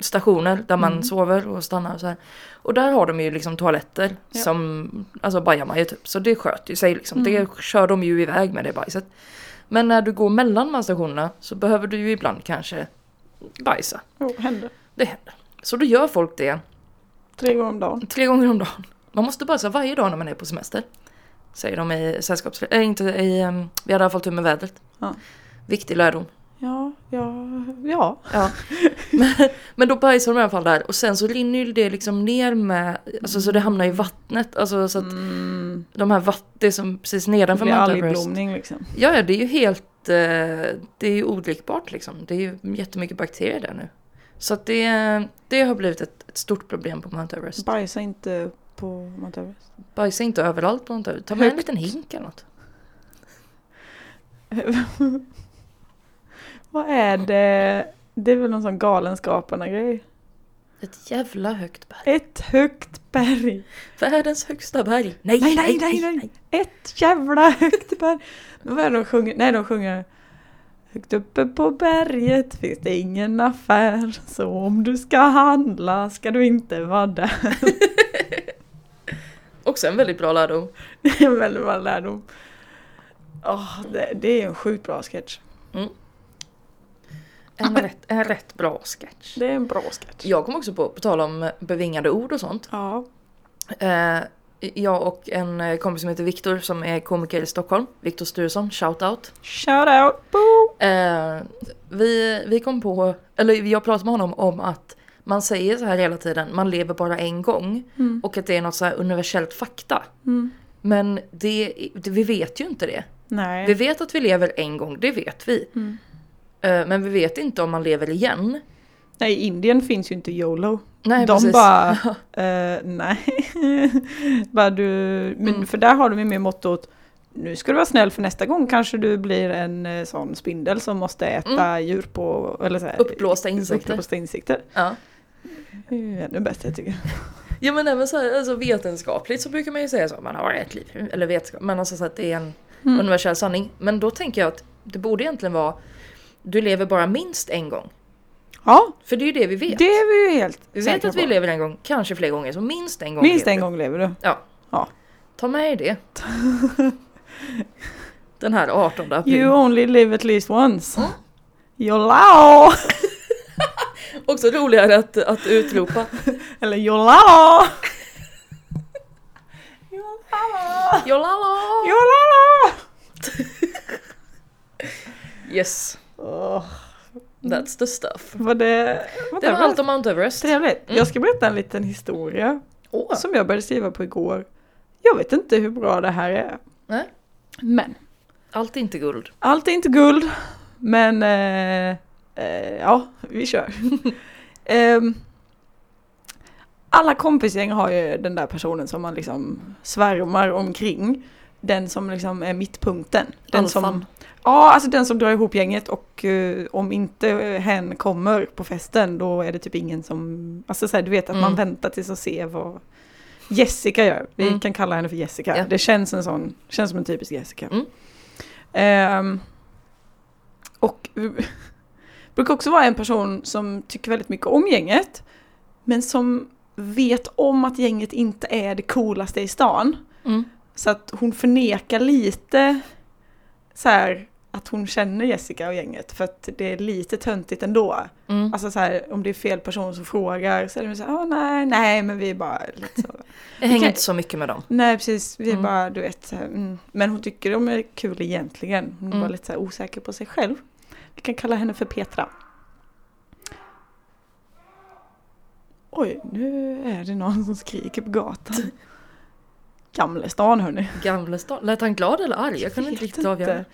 Speaker 1: stationer där man
Speaker 2: Mm.
Speaker 1: sover och stannar och så här. Och där har de ju liksom toaletter
Speaker 2: Ja.
Speaker 1: som, alltså ju typ. Så det sköter ju sig liksom.
Speaker 2: Mm.
Speaker 1: Det kör de ju iväg med det bajset. Men när du går mellan de här stationerna så behöver du ju ibland kanske bajsa.
Speaker 2: oh, händer.
Speaker 1: Det händer. Så då gör folk det
Speaker 2: Tre gånger om dagen.
Speaker 1: tre gånger om dagen. Man måste bajsa varje dag när man är på semester. Säger de i sällskaps... Äh, inte i... Um, vi hade i alla fall tur med vädret.
Speaker 2: Ja.
Speaker 1: Viktig lärdom.
Speaker 2: Ja, ja, ja.
Speaker 1: Ja. men, men då bajsar de i alla fall där och sen så rinner ju det liksom ner med, alltså så det hamnar i vattnet. Alltså så att
Speaker 2: Mm.
Speaker 1: de här vatt, det som precis
Speaker 2: Det
Speaker 1: nedanför
Speaker 2: blir
Speaker 1: Mount Everest.
Speaker 2: algblomning liksom.
Speaker 1: Ja, ja, det är ju helt, eh, det är ju odrickbart liksom. Det är ju jättemycket bakterier där nu. Så att det, det har blivit ett, ett stort problem på Mount Everest.
Speaker 2: Bajsa inte på Mount Everest.
Speaker 1: Bajsa inte överallt på Mount Everest. Ta med en
Speaker 2: Högt.
Speaker 1: liten hink eller något. <laughs>
Speaker 2: Vad är det? Det är väl någon sån galenskaparna-grej.
Speaker 1: Ett jävla högt berg.
Speaker 2: Ett högt berg.
Speaker 1: Världens högsta berg. Nej,
Speaker 2: Nej, nej, nej, nej. Ett jävla högt berg. Men vad är det de sjunger? Nej, de sjunger Högt uppe på berget finns det ingen affär Så om du ska handla ska du inte vara där <laughs>
Speaker 1: Också en väldigt bra lärdom.
Speaker 2: Det <laughs> är en väldigt bra lärdom. Åh, det, det är en sjukt bra sketch.
Speaker 1: En rätt, en rätt bra sketch.
Speaker 2: Det är en bra sketch.
Speaker 1: Jag kom också på, på tal om bevingade ord och sånt.
Speaker 2: Ja.
Speaker 1: Eh, jag och en eh, kompis som heter Viktor som är komiker i Stockholm. Viktor Sturesson, shout out.
Speaker 2: Shout out! Boo!
Speaker 1: Eh, vi, vi kom på, eller jag pratade med honom om att man säger så här hela tiden, man lever bara en gång.
Speaker 2: Mm.
Speaker 1: Och att det är något så här universellt fakta.
Speaker 2: Mm.
Speaker 1: Men det, det, vi vet ju inte det.
Speaker 2: Nej.
Speaker 1: Vi vet att vi lever en gång, det vet vi.
Speaker 2: Mm.
Speaker 1: Eh, men vi vet inte om man lever igen.
Speaker 2: Nej, i Indien finns ju inte YOLO.
Speaker 1: Nej,
Speaker 2: de
Speaker 1: precis.
Speaker 2: bara, <laughs> eh, nej. <laughs> bara du, men
Speaker 1: Mm.
Speaker 2: för där har de ju mer mottot, nu ska du vara snäll för nästa gång kanske du blir en eh, sån spindel som måste äta djur på, eller så här,
Speaker 1: Mm. Uppblåsta insekter.
Speaker 2: Uppblåsta insekter.
Speaker 1: Ja.
Speaker 2: Det är ju ännu bättre jag tycker <laughs>
Speaker 1: Ja men även så här, alltså vetenskapligt så brukar man ju säga så, man har ett liv, eller vetenskap, men alltså så att det är en
Speaker 2: Mm.
Speaker 1: universell sanning. Men då tänker jag att det borde egentligen vara, du lever bara minst en gång.
Speaker 2: Ja,
Speaker 1: För det är ju det vi vet.
Speaker 2: det är vi ju helt
Speaker 1: vi vet att vi
Speaker 2: på.
Speaker 1: lever en gång, kanske fler gånger, så minst en gång
Speaker 2: Minst
Speaker 1: lever
Speaker 2: en
Speaker 1: du.
Speaker 2: gång lever du.
Speaker 1: Ja.
Speaker 2: Ja.
Speaker 1: Ta med dig det. <laughs> Den här 18 april.
Speaker 2: You only live at least once.
Speaker 1: Mm.
Speaker 2: Jolao! <laughs>
Speaker 1: Också roligare att, att utropa. <laughs>
Speaker 2: Eller jolao! jolao!
Speaker 1: Jolala!
Speaker 2: Jolala!
Speaker 1: yes,
Speaker 2: Åh,
Speaker 1: that's the stuff.
Speaker 2: var det...
Speaker 1: Det var allt om Mount Everest.
Speaker 2: Trevligt.
Speaker 1: Mm.
Speaker 2: Jag ska berätta en liten historia
Speaker 1: Åh,
Speaker 2: som jag började skriva på igår. Jag vet inte hur bra det här är.
Speaker 1: Nej.
Speaker 2: Men
Speaker 1: allt är inte guld.
Speaker 2: allt är inte guld. Men eh, eh, ja, vi kör. <laughs> Ehm, alla kompisgäng har ju den där personen som man liksom svärmar omkring. Den som liksom är mittpunkten. Den som,
Speaker 1: Alfan.
Speaker 2: Ja, alltså den som drar ihop gänget och eh, om inte hen kommer på festen då är det typ ingen som, alltså så här, du vet att man
Speaker 1: Mm.
Speaker 2: väntar tills att se vad Jessica gör. Vi
Speaker 1: Mm.
Speaker 2: kan kalla henne för Jessica.
Speaker 1: Ja.
Speaker 2: Det känns, en sån, känns som en typisk Jessica.
Speaker 1: Mm.
Speaker 2: Ehm, och <laughs> brukar också vara en person som tycker väldigt mycket om gänget. Men som vet om att gänget inte är det coolaste i stan.
Speaker 1: Mm.
Speaker 2: Så att hon förnekar lite så här att hon känner Jessica och gänget för att det är lite töntigt ändå.
Speaker 1: Mm.
Speaker 2: Alltså så här, om det är fel person som frågar så är det så här, "Åh, nej, nej men vi är bara lite så.
Speaker 1: Jag hänger
Speaker 2: Okej.
Speaker 1: inte så mycket med dem.
Speaker 2: Nej precis, vi är
Speaker 1: Mm.
Speaker 2: bara du vet, mm. men hon tycker de är kul egentligen. Hon är
Speaker 1: Mm.
Speaker 2: bara lite så här osäker på sig själv. Vi kan kalla henne för Petra. Oj, nu är det någon som skriker på gatan. <laughs> Gamlestan hörni.
Speaker 1: Gamlestan. Lät han glad eller arg? Jag kunde inte riktigt avgöra.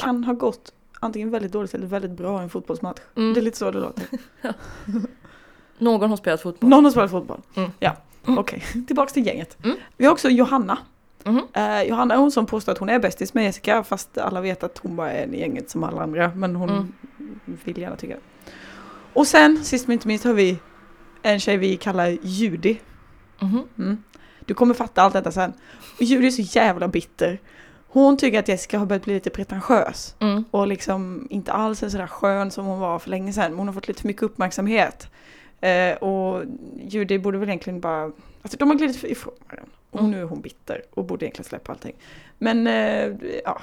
Speaker 2: Kan ha gått antingen väldigt dåligt eller väldigt bra i en fotbollsmatch.
Speaker 1: Mm.
Speaker 2: Det är lite så det låter. <laughs>
Speaker 1: Någon har spelat fotboll.
Speaker 2: Någon har spelat fotboll.
Speaker 1: Mm.
Speaker 2: Ja,
Speaker 1: Mm.
Speaker 2: okej. <laughs> Tillbaks till gänget.
Speaker 1: Mm.
Speaker 2: Vi har också Johanna.
Speaker 1: Mhm.
Speaker 2: Eh, Johanna är hon som påstår att hon är bästis med Jessica fast alla vet att hon bara är en i gänget som alla andra. Men hon
Speaker 1: Mm.
Speaker 2: vill gärna tycka det. Och sen, sist men inte minst, har vi en tjej vi kallar Judy.
Speaker 1: Mhm.
Speaker 2: Mm. Du kommer fatta allt detta sen. Och Judy är så jävla bitter. Hon tycker att Jessica har börjat bli lite pretentiös.
Speaker 1: Mm.
Speaker 2: Och liksom inte alls är sådär skön som hon var för länge sedan. Hon har fått lite för mycket uppmärksamhet. Eh, och Judy borde väl egentligen bara... Alltså de har glidit ifrån varandra. Och
Speaker 1: Mm.
Speaker 2: nu är hon bitter och borde egentligen släppa allting. Men eh, ja,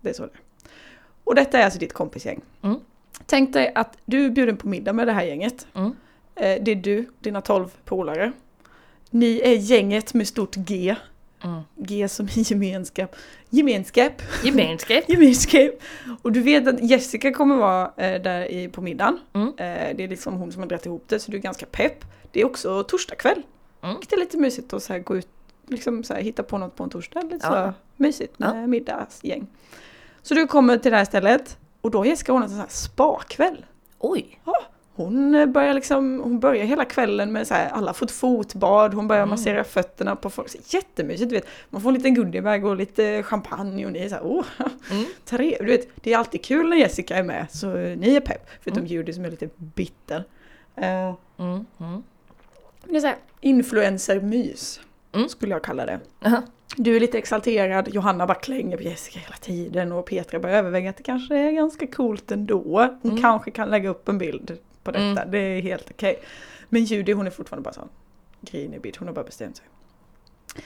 Speaker 2: det är så det är. Och detta är alltså ditt kompisgäng.
Speaker 1: Mm.
Speaker 2: Tänk dig att du är bjuden på middag med det här gänget.
Speaker 1: Mm.
Speaker 2: Eh, det är du, dina tolv polare. Ni är gänget med stort G.
Speaker 1: Mm.
Speaker 2: G som i gemenskap. Gemenskap.
Speaker 1: Gemenskap. <laughs>
Speaker 2: Gemenskap. Och du vet att Jessica kommer vara eh, där i, på middagen.
Speaker 1: Mm.
Speaker 2: Eh, det är liksom hon som har dragit ihop det så du är ganska pepp. Det är också torsdag kväll.
Speaker 1: Mm.
Speaker 2: Är lite mysigt att så här, gå ut, liksom så här, hitta på något på en torsdag. Lite
Speaker 1: Ja.
Speaker 2: så mysigt med
Speaker 1: Ja.
Speaker 2: middagsgäng. Så du kommer till det här stället och då har Jessica ordnat en sån här spa-kväll.
Speaker 1: Oj.
Speaker 2: Hon eh, börjar liksom, hon börjar hela kvällen med så här, alla har fått fotbad, hon börjar
Speaker 1: Mm.
Speaker 2: massera fötterna på folk. Så jättemysigt, du vet. Man får en liten goodiebag och lite champagne och ni är så här, åh,
Speaker 1: Mm. <laughs>
Speaker 2: trevligt. Du vet, det är alltid kul när Jessica är med, så ni är pepp. Förutom
Speaker 1: Mm.
Speaker 2: Judy som är lite bitter. Eh,
Speaker 1: Mm. Mm.
Speaker 2: det är så här, influencer-mys,
Speaker 1: Mm.
Speaker 2: skulle jag kalla det.
Speaker 1: Aha.
Speaker 2: Du är lite exalterad, Johanna bara klänger på Jessica hela tiden och Petra börjar överväga att det kanske är ganska coolt ändå. Hon
Speaker 1: Mm.
Speaker 2: kanske kan lägga upp en bild på detta,
Speaker 1: Mm.
Speaker 2: det är helt okej. Men Judy hon är fortfarande bara sån grinig bit, hon har bara bestämt sig.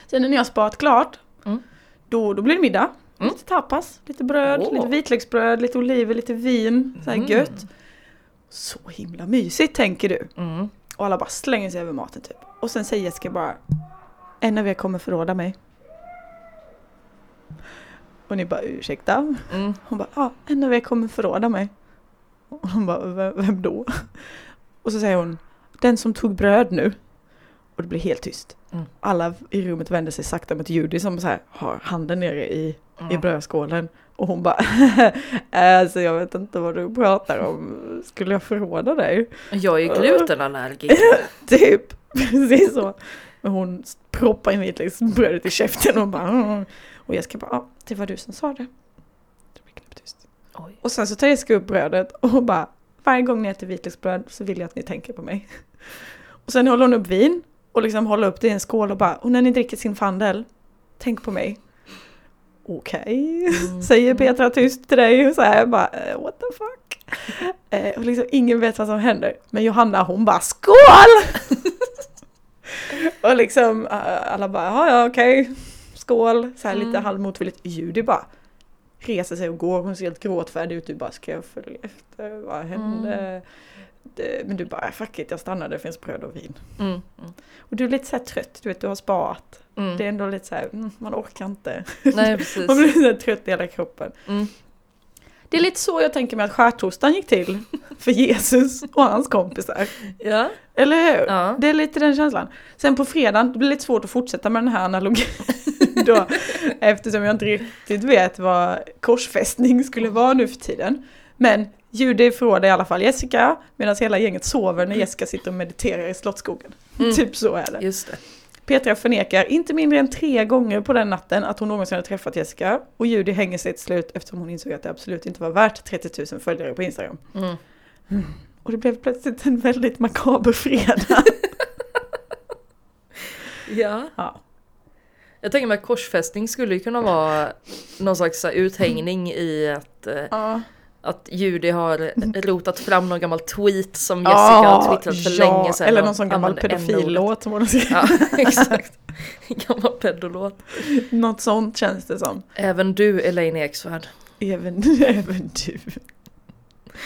Speaker 2: Sen när ni har sparat klart,
Speaker 1: Mm.
Speaker 2: då, då blir det middag.
Speaker 1: Mm.
Speaker 2: Lite tapas, lite bröd,
Speaker 1: Åh.
Speaker 2: lite vitlöksbröd, lite oliver, lite vin. Så här
Speaker 1: Mm.
Speaker 2: gött. Så himla mysigt tänker du.
Speaker 1: Mm.
Speaker 2: Och alla bara slänger sig över maten typ. Och sen säger Jessica bara En av er kommer förråda mig. Och ni bara ursäkta?
Speaker 1: Mm.
Speaker 2: Hon bara ja, en av er kommer förråda mig. Och hon bara vem, då? Och så säger hon Den som tog bröd nu. Och det blir helt tyst.
Speaker 1: Mm.
Speaker 2: Alla i rummet vänder sig sakta mot Judy som så här har handen nere i, i
Speaker 1: Mm.
Speaker 2: brödskålen. Och hon bara <laughs> Alltså jag vet inte vad du pratar om. Skulle jag förråda dig?
Speaker 1: Jag är glutenallergiker. <laughs>
Speaker 2: Typ, precis så. Men hon proppar in vitlöksbrödet i käften och bara "Mm." Och Jessica bara, ja, det var du som sa det.
Speaker 1: Oj.
Speaker 2: Och sen så tar Jessica upp brödet och bara, varje gång ni äter vitlöksbröd så vill jag att ni tänker på mig. <laughs> Och sen håller hon upp vin och liksom håller upp det i en skål och bara, och när ni dricker sin fandel, tänk på mig. Okej,
Speaker 1: Mm. <laughs>
Speaker 2: säger Petra tyst till dig och så här bara, eh, what the fuck. <laughs> Eh, och liksom ingen vet vad som händer. Men Johanna hon bara, SKÅL! och liksom eh, alla bara, ja okej, skål, så här lite
Speaker 1: Mm.
Speaker 2: halvmotvilligt. Judy bara, reser sig och går. Hon ser helt gråtfärdig ut. Du bara, ska jag följa efter? Vad hände?
Speaker 1: Mm.
Speaker 2: Det, men du bara, fuck it, jag stannar, det finns bröd och vin.
Speaker 1: Mm. Mm.
Speaker 2: Och du är lite så här trött, du vet, du har sparat.
Speaker 1: Mm.
Speaker 2: Det är ändå lite så här, mm, man orkar inte.
Speaker 1: Nej. <laughs>
Speaker 2: Man blir så trött i hela kroppen.
Speaker 1: Mm.
Speaker 2: Det är lite så jag tänker mig att skärtorsdagen gick till <laughs> för Jesus och hans kompisar.
Speaker 1: Ja.
Speaker 2: Eller hur?
Speaker 1: Ja.
Speaker 2: Det är lite den känslan. Sen på fredagen, det blir lite svårt att fortsätta med den här analogin <laughs> då. Eftersom jag inte riktigt vet vad korsfästning skulle vara nu för tiden. Men Judy förråder i alla fall Jessica medan hela gänget sover när Jessica sitter och mediterar i Slottsskogen.
Speaker 1: Mm.
Speaker 2: Typ så är det.
Speaker 1: Just det.
Speaker 2: Petra förnekar inte mindre än tre gånger på den natten att hon någonsin har träffat Jessica. Och Judy hänger sig till slut eftersom hon insåg att det absolut inte var värt 30 000 följare på Instagram.
Speaker 1: Mm.
Speaker 2: Och det blev plötsligt en väldigt makaber fredag. <laughs>
Speaker 1: Ja.
Speaker 2: Ja.
Speaker 1: Jag tänker mig att korsfästning skulle ju kunna vara någon slags uthängning i att, eh,
Speaker 2: Ja.
Speaker 1: att Judy har <laughs> rotat fram någon gammal tweet som Jessica
Speaker 2: Ja,
Speaker 1: har twittrat för
Speaker 2: ja,
Speaker 1: länge sedan.
Speaker 2: Eller någon sån gammal pedofillåt som hon har skrivit.
Speaker 1: Ja, <laughs> exakt. Gammal pedolåt.
Speaker 2: Något sånt känns det som.
Speaker 1: Även du Elaine Eksvärd.
Speaker 2: Även, <laughs> även du.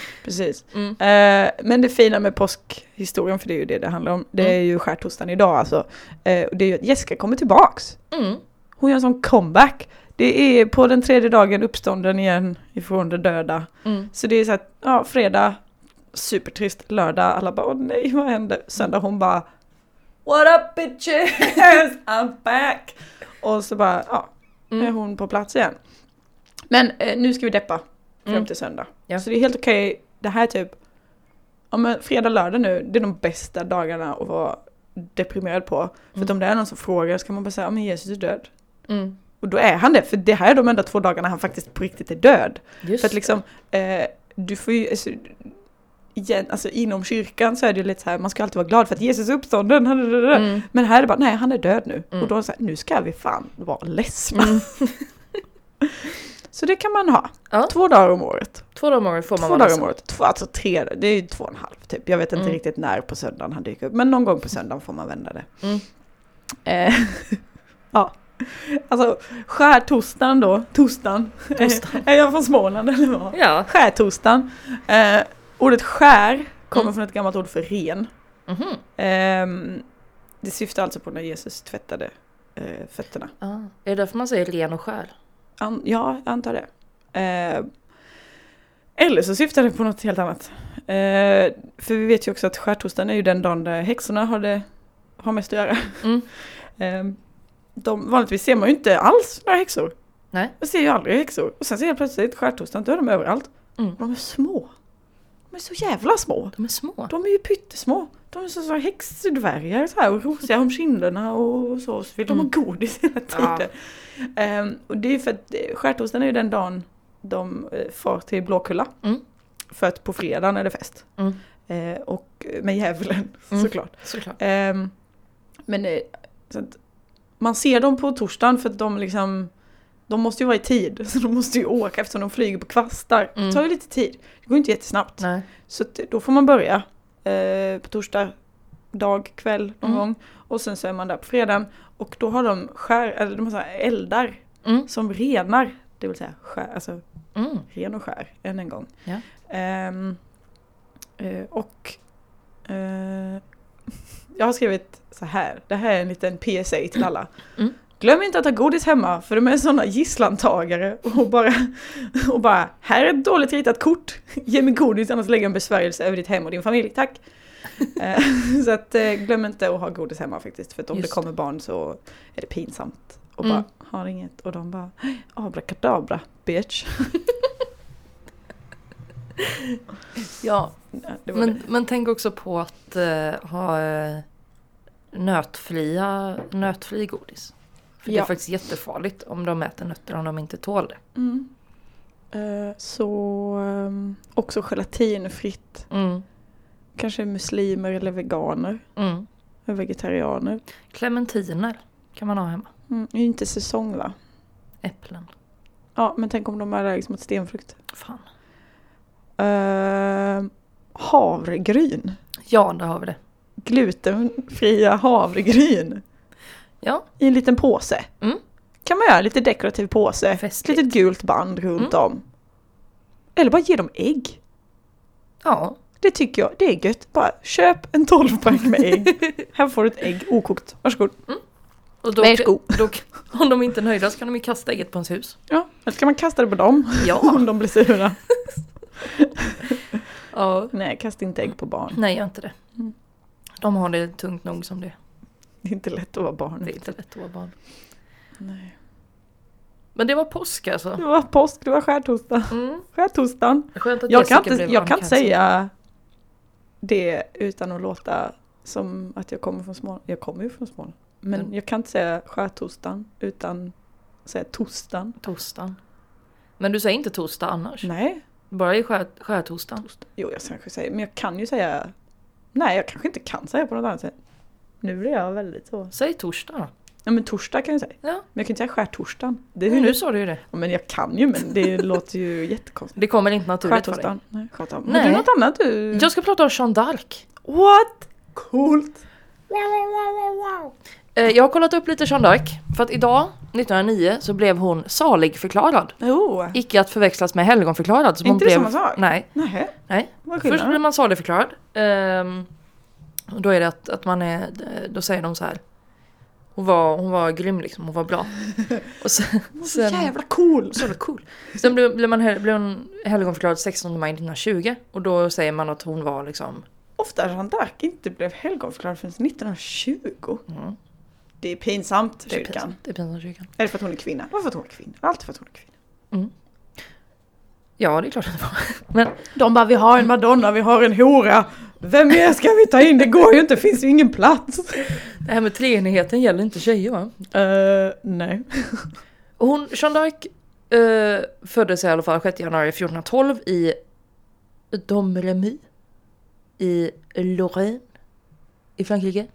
Speaker 2: <laughs> Precis.
Speaker 1: Mm.
Speaker 2: Eh, men det fina med påskhistorien, för det är ju det det handlar om, det är
Speaker 1: Mm.
Speaker 2: ju skärtorsdagen idag alltså. Eh, det är ju att Jessica kommer tillbaks.
Speaker 1: Mm.
Speaker 2: Hon gör en sån comeback. Det är på den tredje dagen uppstånden igen ifrån de döda.
Speaker 1: Mm.
Speaker 2: Så det är så att, ja, fredag, supertrist, lördag, alla bara åh nej vad hände? Söndag hon bara What up bitches, <laughs> I'm back! Och så bara, ja, är
Speaker 1: Mm.
Speaker 2: hon på plats igen. Men eh, nu ska vi deppa fram
Speaker 1: Mm.
Speaker 2: till söndag.
Speaker 1: Ja.
Speaker 2: Så det är helt okej, det här är typ, ja men fredag, lördag nu, det är de bästa dagarna att vara deprimerad på. För
Speaker 1: Mm.
Speaker 2: om det är någon som frågar så kan man bara säga, ja men Jesus är död.
Speaker 1: Mm.
Speaker 2: Och då är han det, för det här är de enda två dagarna han faktiskt på riktigt är död.
Speaker 1: Just
Speaker 2: För att liksom, eh, du får ju, alltså, igen, alltså inom kyrkan så är det ju lite så här, man ska alltid vara glad för att Jesus är uppstånden.
Speaker 1: Mm.
Speaker 2: Men här är det bara, nej han är död nu.
Speaker 1: Mm.
Speaker 2: Och då är det så här, nu ska vi fan vara ledsna.
Speaker 1: Mm. <laughs> <laughs>
Speaker 2: Så det kan man ha.
Speaker 1: Ja.
Speaker 2: Två dagar om året.
Speaker 1: Två dagar om året får man
Speaker 2: Två dagar om året. Två, alltså tre, det är ju två och en halv typ. Jag vet inte
Speaker 1: Mm.
Speaker 2: riktigt när på söndagen han dyker upp. Men någon gång på söndagen får man vända det.
Speaker 1: Mm.
Speaker 2: Eh, <laughs> ja. Alltså skärtorsdagen då, torsdagen.
Speaker 1: Torsdagen. <laughs>
Speaker 2: är jag från Småland eller vad?
Speaker 1: Ja.
Speaker 2: Skärtorsdagen. Eh, ordet skär kommer
Speaker 1: Mm.
Speaker 2: från ett gammalt ord för ren.
Speaker 1: Mhm.
Speaker 2: Ehm, det syftar alltså på när Jesus tvättade eh, fötterna.
Speaker 1: Ah. Är det därför man säger ren och skär?
Speaker 2: An, ja, jag antar det. Eh, eller så syftar det på något helt annat. Eh, för vi vet ju också att skärtorsdagen är ju den dagen där häxorna har, det, har mest att göra.
Speaker 1: Mm. <laughs>
Speaker 2: Eh, de, vanligtvis ser man ju inte alls några häxor.
Speaker 1: Nej.
Speaker 2: Man ser ju aldrig häxor. Och sen ser jag plötsligt skärtorsdagen, då är de överallt.
Speaker 1: Mm.
Speaker 2: De är små. De är så jävla små.
Speaker 1: De är små.
Speaker 2: De är ju pyttesmå. De är så, så häxdvärgar så här och rosiga om kinderna och så. Så vill de ha godis hela
Speaker 1: Ja.
Speaker 2: tiden. Ehm, och det är för att eh, skärtorsdagen är ju den dagen de eh, far till Blåkulla.
Speaker 1: Mm.
Speaker 2: För att på fredagen är det fest.
Speaker 1: Mm.
Speaker 2: Eh, och eh, med djävulen <laughs>
Speaker 1: Mm.
Speaker 2: såklart.
Speaker 1: Såklart.
Speaker 2: Ehm, men eh, man ser dem på torsdagen för att de liksom de måste ju vara i tid, <laughs> så de måste ju åka eftersom de flyger på kvastar.
Speaker 1: Mm.
Speaker 2: Det tar ju lite tid. Det går inte jättesnabbt.
Speaker 1: Nej.
Speaker 2: Så då får man börja eh, på torsdag, dag, kväll någon
Speaker 1: Mm.
Speaker 2: gång. Och sen så är man där på fredagen. Och då har de skär, eller de har så eldar
Speaker 1: Mm.
Speaker 2: som renar. Det vill säga skär, alltså
Speaker 1: Mm.
Speaker 2: ren och skär än en gång.
Speaker 1: Ja.
Speaker 2: Ehm, eh, och eh, <laughs> jag har skrivit så här, det här är en liten PSA till alla.
Speaker 1: Mm.
Speaker 2: Glöm inte att ha godis hemma för de är sådana gisslantagare och bara, och bara här är ett dåligt ritat kort. Ge mig godis annars lägger jag en besvärjelse över ditt hem och din familj, tack. Eh, så att eh, glöm inte att ha godis hemma faktiskt för att om
Speaker 1: Just
Speaker 2: det kommer barn så är det pinsamt. Och
Speaker 1: Mm.
Speaker 2: bara har inget och de bara abrakadabra bitch. <laughs>
Speaker 1: Ja,
Speaker 2: Ja,
Speaker 1: men, men tänk också på att eh, ha eh, nötfria, nötfri godis. För det
Speaker 2: Ja.
Speaker 1: är faktiskt jättefarligt om de äter nötter om de inte tål det.
Speaker 2: Mm. Eh, så ehm, också gelatinfritt.
Speaker 1: Mm.
Speaker 2: Kanske muslimer eller veganer.
Speaker 1: Mm.
Speaker 2: Eller vegetarianer.
Speaker 1: Clementiner kan man ha hemma.
Speaker 2: Mm. Det är ju inte säsong va?
Speaker 1: Äpplen.
Speaker 2: Ja, men tänk om de är allergiska mot stenfrukt.
Speaker 1: Fan.
Speaker 2: Uh, havregryn.
Speaker 1: Ja, där har vi det.
Speaker 2: Glutenfria havregryn.
Speaker 1: Ja.
Speaker 2: I en liten påse.
Speaker 1: Mm.
Speaker 2: Kan man göra lite dekorativ påse, ett
Speaker 1: Festligt.
Speaker 2: litet gult band runt
Speaker 1: Mm.
Speaker 2: om. Eller bara ge dem ägg.
Speaker 1: Ja,
Speaker 2: Det tycker jag, det är gött. Bara köp en 12-pack med ägg. <laughs> Här får du ett ägg okokt. Varsågod.
Speaker 1: och då,
Speaker 2: Varsågod.
Speaker 1: då, om de inte är nöjda så kan de ju kasta ägget på ens hus.
Speaker 2: Ja, eller ska man kasta det på dem
Speaker 1: Ja. <laughs>
Speaker 2: om de blir sura? <laughs>
Speaker 1: ja.
Speaker 2: Nej, kasta inte ägg på barn.
Speaker 1: Nej, gör inte det.
Speaker 2: Mm.
Speaker 1: De har det tungt nog som det är.
Speaker 2: Det är inte lätt att vara barn.
Speaker 1: Det är inte lätt att vara barn.
Speaker 2: Nej.
Speaker 1: Men det var påsk
Speaker 2: Det
Speaker 1: alltså.
Speaker 2: var påsk, det var skärtorsdag.
Speaker 1: Mm.
Speaker 2: Skärtorsdagen. Jag kan inte, jag kan säga det utan att låta som att jag kommer från Småland. Jag kommer ju från Småland. Men
Speaker 1: Mm.
Speaker 2: jag kan inte säga skärtorsdagen utan säga torsdagen.
Speaker 1: Torsdagen. Men du säger inte torsdag annars?
Speaker 2: Nej,
Speaker 1: Bara i skär, skärtorsdagen?
Speaker 2: jo jag kanske säger, men jag kan ju säga Nej, jag kanske inte kan säga på något annat sätt. Nu blir jag väldigt så.
Speaker 1: Säg torsdag då.
Speaker 2: Ja men torsdag kan jag säga.
Speaker 1: Ja,
Speaker 2: Men jag kan inte säga skärtorsdagen. Det är
Speaker 1: nu
Speaker 2: hur
Speaker 1: sa du ju det.
Speaker 2: ja, Men jag kan ju men det <laughs> låter ju jättekonstigt.
Speaker 1: Det kommer inte naturligt för dig.
Speaker 2: Nej, skärtorsdagen.
Speaker 1: Nej.
Speaker 2: Har du något annat du?
Speaker 1: Jag ska prata om Jeanne d'Arc.
Speaker 2: What? Coolt!
Speaker 1: Eh, Jag har kollat upp lite Jeanne d'Arc. För att idag, 1909, så blev hon saligförklarad.
Speaker 2: Oh.
Speaker 1: Icke att förväxlas med helgonförklarad. som
Speaker 2: Inte
Speaker 1: hon
Speaker 2: det
Speaker 1: blev...
Speaker 2: samma sak?
Speaker 1: Nej.
Speaker 2: Nej.
Speaker 1: Nej. Först blir man saligförklarad. Ehm, och då är det att, att man är, då säger de så här. Hon var, hon var grym liksom, hon var bra. Och sen,
Speaker 2: Så
Speaker 1: sen,
Speaker 2: jävla cool!
Speaker 1: så jävla cool. Sen blev, blev, man, blev hon helgonförklarad 16 maj 1920. Och då säger man att hon var liksom,
Speaker 2: Ofta Jeanne d'Arc inte blev helgonförklarad förrän 1920.
Speaker 1: mm,
Speaker 2: Det är pinsamt,
Speaker 1: det är
Speaker 2: kyrkan.
Speaker 1: pinsamt. Det är pinsamt kyrkan.
Speaker 2: Är det för att hon är kvinna? Varför för att hon är kvinna? Alltid för att hon är kvinna.
Speaker 1: Ja, det är klart att det var. Men
Speaker 2: De bara, vi har en madonna, vi har en hora. Vem mer ska vi ta in? Det går ju inte, finns ju ingen plats.
Speaker 1: det här med treenigheten gäller inte tjejer va?
Speaker 2: Uh, nej.
Speaker 1: Hon, Jeanne d'Arc eh, föddes i alla fall 6 januari 1412 i Domremy i Lorraine i Frankrike.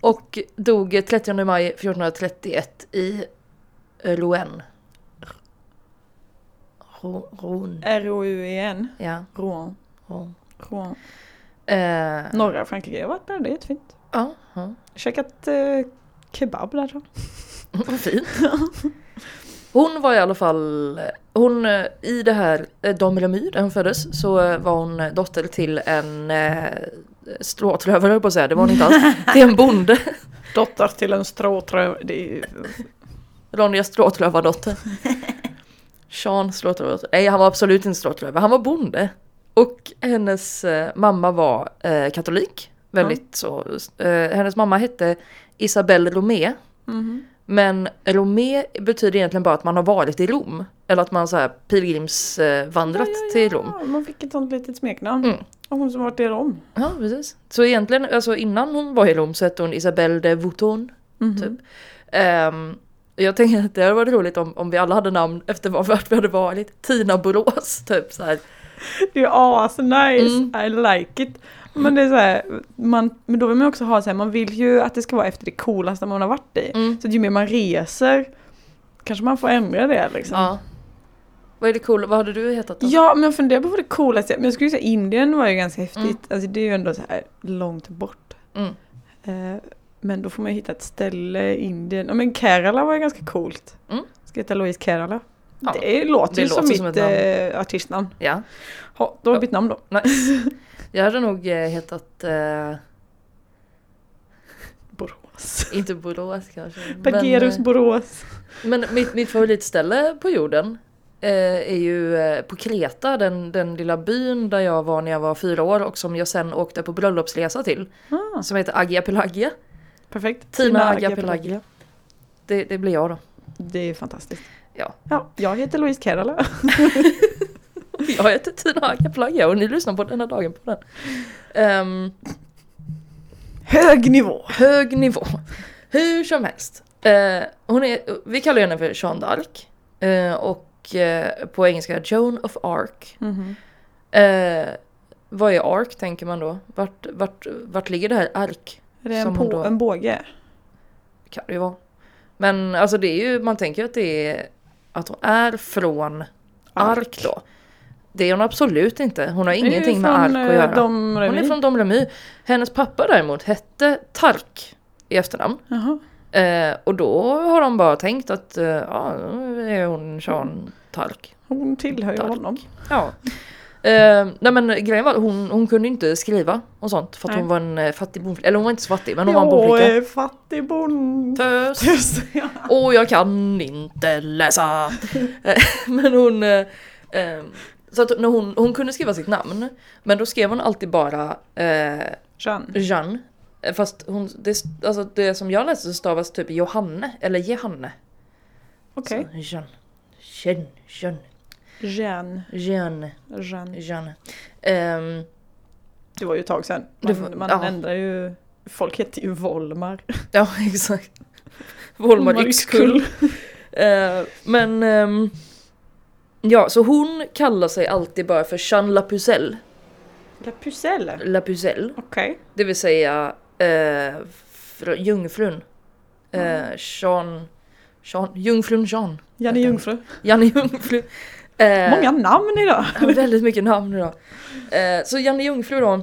Speaker 1: Och dog 30 maj 1431 i Rouen. Ro- Rouen.
Speaker 2: R-O-U-E-N.
Speaker 1: Ja,
Speaker 2: E Rouen.
Speaker 1: Rouen.
Speaker 2: Rouen.
Speaker 1: Eh,
Speaker 2: Norra Frankrike, jag har varit där, det är jättefint.
Speaker 1: ja, ja.
Speaker 2: Käkat uh, kebab där tror jag. <laughs>
Speaker 1: Vad fint. Hon var i alla fall, hon eh, i det här eh, Domremy där hon föddes så eh, var hon eh, dotter till en eh, stråtrövare på att säga, det var hon inte alls. <laughs> Till en bonde.
Speaker 2: Dotter till en stråtröv. Det är.
Speaker 1: Ronja Stråtrövardotter. <laughs> Sean Stråtrövardotter. Nej han var absolut inte stråtrövare, han var bonde. Och hennes eh, mamma var eh, katolik. Väldigt så. Eh, hennes mamma hette Isabelle Romé.
Speaker 2: Mhm.
Speaker 1: Men Romé betyder egentligen bara att man har varit i Rom. Eller att man så pilgrimsvandrat till Rom.
Speaker 2: Ja, man fick ett sånt litet smeknamn.
Speaker 1: Mm.
Speaker 2: Och hon som varit i Rom.
Speaker 1: Ja, precis. Så egentligen, alltså innan hon var i Rom så hette hon Isabelle de Vouton.
Speaker 2: Mhm.
Speaker 1: Typ. Ehm, jag tänker att det hade varit roligt om, om vi alla hade namn efter var vart vi hade varit. Tina Borås, typ så här. <laughs>
Speaker 2: Det är as nice,
Speaker 1: Mm.
Speaker 2: I like it. Men det är så här, man, men då vill man också ha så här, man vill ju att det ska vara efter det coolaste man har varit i.
Speaker 1: Mm.
Speaker 2: Så ju mer man reser kanske man får ändra det liksom.
Speaker 1: Ja. Vad är det cool? Vad hade du hetat då?
Speaker 2: Ja, men jag funderar på vad det coolaste är. Men jag skulle säga Indien var ju ganska häftigt.
Speaker 1: Mm.
Speaker 2: Alltså det är ju ändå så här långt bort.
Speaker 1: Mm.
Speaker 2: Eh, men då får man ju hitta ett ställe i Indien. Ja men Kerala var ju ganska coolt.
Speaker 1: Mm.
Speaker 2: Ska heta Louise Kerala.
Speaker 1: Ja,
Speaker 2: det låter
Speaker 1: det
Speaker 2: ju
Speaker 1: låter
Speaker 2: som
Speaker 1: som
Speaker 2: mitt
Speaker 1: ett
Speaker 2: eh, artistnamn.
Speaker 1: Ja.
Speaker 2: Ha, då har
Speaker 1: Ja.
Speaker 2: vi bytt namn då.
Speaker 1: Nice. <laughs> Jag hade nog eh, hetat, eh,
Speaker 2: Borås.
Speaker 1: inte Borås kanske. Eh,
Speaker 2: Borås.
Speaker 1: men mitt, mitt favoritställe på jorden eh, är ju eh, på Kreta, den, den lilla byn där jag var när jag var fyra år och som jag sen åkte på bröllopsresa till.
Speaker 2: Ah,
Speaker 1: Som heter Agia Pelagia.
Speaker 2: perfekt.
Speaker 1: Tina
Speaker 2: Agapelagia.
Speaker 1: Agapelagia. Det, det blir jag då.
Speaker 2: Det är fantastiskt.
Speaker 1: Ja.
Speaker 2: ja. Jag heter Louise Kerala. <laughs>
Speaker 1: Jag heter Tina Agapelagia och ni lyssnar på denna dagen på den. Ehm,
Speaker 2: Hög nivå.
Speaker 1: hög nivå. Hur som helst. Eh, hon är, vi kallar henne för Jeanne d'Arc. Eh, och eh, på engelska Joan of Arc.
Speaker 2: Mhm.
Speaker 1: Eh, vad är Arc tänker man då? Vart, vart, vart ligger det här ark?
Speaker 2: Är det en, på,
Speaker 1: då-
Speaker 2: en båge?
Speaker 1: Kan det ju vara. Men alltså det är ju, man tänker att det är att hon är från Ark då. Det är hon absolut inte. Hon har ingenting med Ark att
Speaker 2: eh,
Speaker 1: göra.
Speaker 2: Dom
Speaker 1: Hon är från Dom Remy. Hennes pappa däremot hette Tark i efternamn.
Speaker 2: Jaha.
Speaker 1: Eh, och då har de bara tänkt att eh, ja, nu är hon Jean Talk.
Speaker 2: Hon tillhör ju honom.
Speaker 1: Ja. Eh, nej men grejen var hon, hon kunde inte skriva och sånt för att
Speaker 2: Nej.
Speaker 1: hon var en eh, fattig bondflicka. Eller hon var inte så fattig men hon var en
Speaker 2: Jag
Speaker 1: bondflicka.
Speaker 2: är fattig bonde.
Speaker 1: Tös. Och jag kan inte läsa. <laughs> Eh, men hon... Eh, så att när hon, hon kunde skriva sitt namn. Men då skrev hon alltid bara
Speaker 2: Jeanne.
Speaker 1: Jeanne. Eh, Fast hon, det, alltså det som jag läste så stavas typ Johanne eller Jehanne.
Speaker 2: Okej.
Speaker 1: Så, Jeanne. Jeanne. Jeanne.
Speaker 2: Jeanne.
Speaker 1: Jeanne.
Speaker 2: Jeanne.
Speaker 1: Jeanne. Ehm,
Speaker 2: Det var ju ett tag sedan. Man,
Speaker 1: var-
Speaker 2: man
Speaker 1: ja.
Speaker 2: ändrar ju... Folk heter ju Volmar.
Speaker 1: ja <laughs> exakt. Volmar Yxkull. <laughs> Eh, men ehm, ja, så hon kallar sig alltid bara för Jeanne La Pucelle.
Speaker 2: La Pucelle.
Speaker 1: La Pucelle.
Speaker 2: Okej.
Speaker 1: Det vill säga fr- jungfrun. Eh, Jean, Jean, jungfrun Jean.
Speaker 2: Janne Jungfru.
Speaker 1: Janne Jungfru. Eh,
Speaker 2: Många namn idag. <laughs>
Speaker 1: Väldigt mycket namn idag. Eh, så Janne Jungfru då,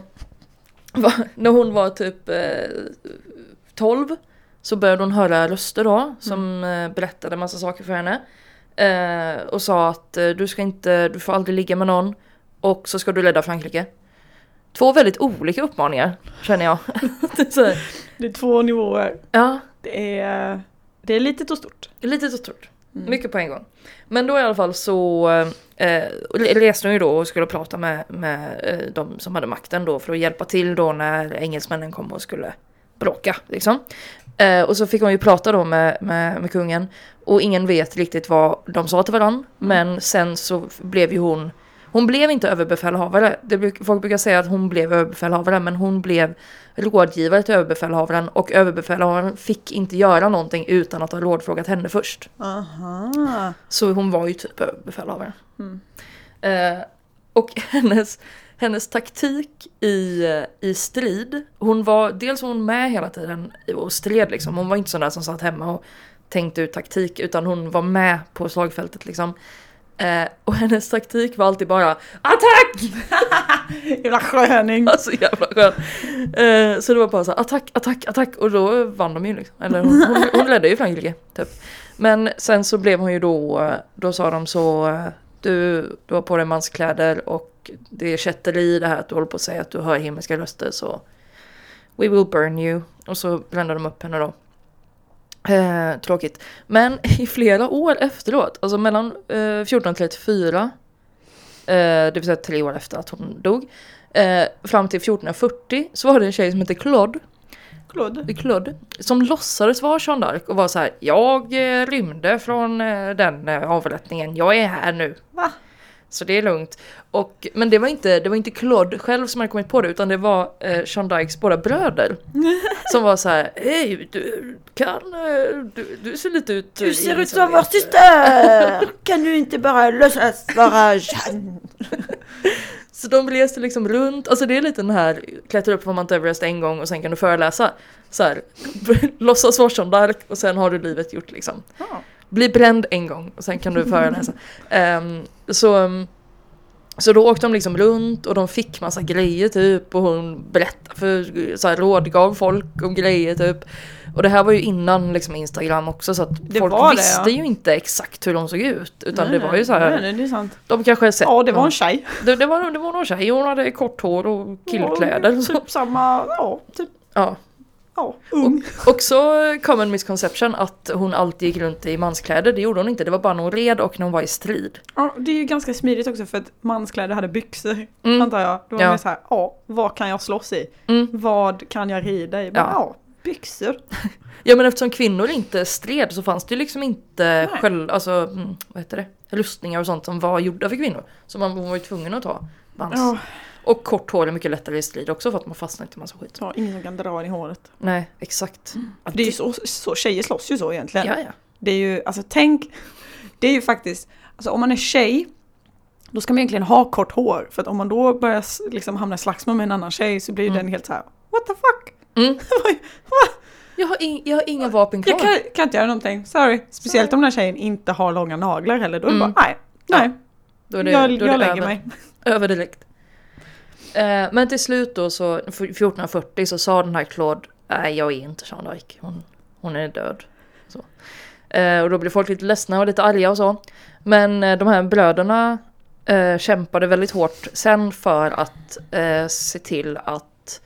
Speaker 1: var, när hon var typ eh, 12 så började hon höra röster då som eh, berättade massa saker för henne. Eh, och sa att eh, du ska inte, du får aldrig ligga med någon och så ska du rädda Frankrike. Två väldigt olika uppmaningar känner jag. <laughs> Det är
Speaker 2: två nivåer.
Speaker 1: ja,
Speaker 2: Det är, det är litet och stort.
Speaker 1: lite så stort.
Speaker 2: Mm.
Speaker 1: Mycket på en gång. Men då i alla fall så eh, reste hon ju då och skulle prata med, med eh, de som hade makten då för att hjälpa till då när engelsmännen kom och skulle bråka liksom. Eh, och så fick hon ju prata då med, med, med kungen och ingen vet riktigt vad de sa till varandra. Men sen så blev ju hon hon blev inte överbefälhavare. Bruk, folk brukar säga att hon blev överbefälhavare men hon blev rådgivare till överbefälhavaren och överbefälhavaren fick inte göra någonting utan att ha rådfrågat henne först.
Speaker 2: Aha.
Speaker 1: Så hon var ju typ överbefälhavare.
Speaker 2: Mm.
Speaker 1: Eh, och <laughs> hennes, hennes taktik i, i strid, hon var, dels var hon med hela tiden och stred liksom. Hon var inte sån där som satt hemma och tänkte ut taktik utan hon var med på slagfältet liksom. Eh, och hennes taktik var alltid bara ATTACK! <laughs>
Speaker 2: Jävla sköning.
Speaker 1: Alltså jävla skön. Eh, så det var bara så här, attack, attack, attack och då vann de ju liksom. Eller hon, hon, hon ledde ju Frankrike typ. Men sen så blev hon ju då, då sa de så, du, du har på dig manskläder och det är kätteri det här att du håller på att säga att du hör himmelska röster så We will burn you. Och så brände de upp henne då. Eh, tråkigt. Men <laughs> i flera år efteråt, alltså mellan eh, 1434, eh, det vill säga tre år efter att hon dog, eh, fram till 1440 så var det en tjej som hette Claude,
Speaker 2: Claude.
Speaker 1: Claude som låtsades vara Jeanne d'Arc och var så här, jag eh, rymde från eh, den eh, avrättningen, jag är här nu.
Speaker 2: Va?
Speaker 1: Så det är lugnt. Och, men det var, inte, det var inte Claude själv som hade kommit på det utan det var eh, Jeanne d'Arcs båda bröder. <laughs> som var så här, hej du kan, eh, du, du ser lite ut...
Speaker 2: Du ser ut
Speaker 1: Elisabeth."
Speaker 2: som vår syster! Kan du inte bara låtsas vara Jeanne? <laughs>
Speaker 1: Så de reste liksom runt, alltså det är lite den här klättra upp på Mount Everest en gång och sen kan du föreläsa. Så här, <laughs> låtsas vara Jeanne d'Arc och sen har du livet gjort liksom. Bli bränd en gång och sen kan du föreläsa. Ehm, så, um, så då åkte de liksom runt och de fick massa grejer typ och hon berättade för, så här, rådgav folk om grejer typ. Och det här var ju innan liksom Instagram också så att
Speaker 2: Det
Speaker 1: folk
Speaker 2: det,
Speaker 1: visste
Speaker 2: ja.
Speaker 1: ju inte exakt hur de såg ut. Utan
Speaker 2: Nej,
Speaker 1: det var ju så här,
Speaker 2: Nej, det är sant.
Speaker 1: de kanske sett
Speaker 2: Ja, det var en tjej.
Speaker 1: det, det, var, det var någon tjej, hon hade kort hår och killkläder.
Speaker 2: Ja. Typ samma, ja, typ,
Speaker 1: Ja.
Speaker 2: Ja, ung.
Speaker 1: Och så kom en misconception att hon alltid gick runt i manskläder. Det gjorde hon inte, det var bara när hon red och när hon var i strid.
Speaker 2: Ja, det är ju ganska smidigt också för att manskläder hade byxor,
Speaker 1: Mm.
Speaker 2: antar jag. Då var
Speaker 1: Ja.
Speaker 2: man så här, ja, vad kan jag slåss i?
Speaker 1: Mm.
Speaker 2: Vad kan jag rida i? Bara,
Speaker 1: Ja.
Speaker 2: ja. byxor. <laughs>
Speaker 1: Ja men eftersom kvinnor inte stred så fanns det ju liksom inte
Speaker 2: Nej.
Speaker 1: själv, alltså, mm, vad heter det? Rustningar och sånt som var gjorda för kvinnor. Så man var ju tvungen att ta mans.
Speaker 2: Ja,
Speaker 1: Och kort hår är mycket lättare i strid också för att man fastnar inte i massa skit.
Speaker 2: så ingen som kan dra en i håret.
Speaker 1: Nej, exakt. Ja,
Speaker 2: Det är ju så, så, tjejer slåss ju så egentligen.
Speaker 1: Ja, ja.
Speaker 2: Det är ju, alltså tänk, det är ju faktiskt, alltså om man är tjej, då ska man egentligen ha kort hår. För att om man då börjar liksom hamna i slagsmål med en annan tjej så blir
Speaker 1: Mm.
Speaker 2: den helt så här: what the fuck?
Speaker 1: Mm. <laughs> Jag har, in, jag har inga vapen kvar.
Speaker 2: Jag kan, kan inte göra någonting, sorry. Speciellt om den här tjejen inte har långa naglar heller. Då är det
Speaker 1: Mm.
Speaker 2: bara, nej, nej,
Speaker 1: Då är det,
Speaker 2: jag,
Speaker 1: då är det
Speaker 2: jag lägger
Speaker 1: över.
Speaker 2: mig.
Speaker 1: Över direkt. Eh, men till slut då så, för 1440 så sa den här Claude, nej jag är inte Jeanne d'Arc. Hon, hon är död. Eh, och då blir folk lite ledsna och lite arga och så. Men eh, de här bröderna eh, kämpade väldigt hårt sen för att eh, se till att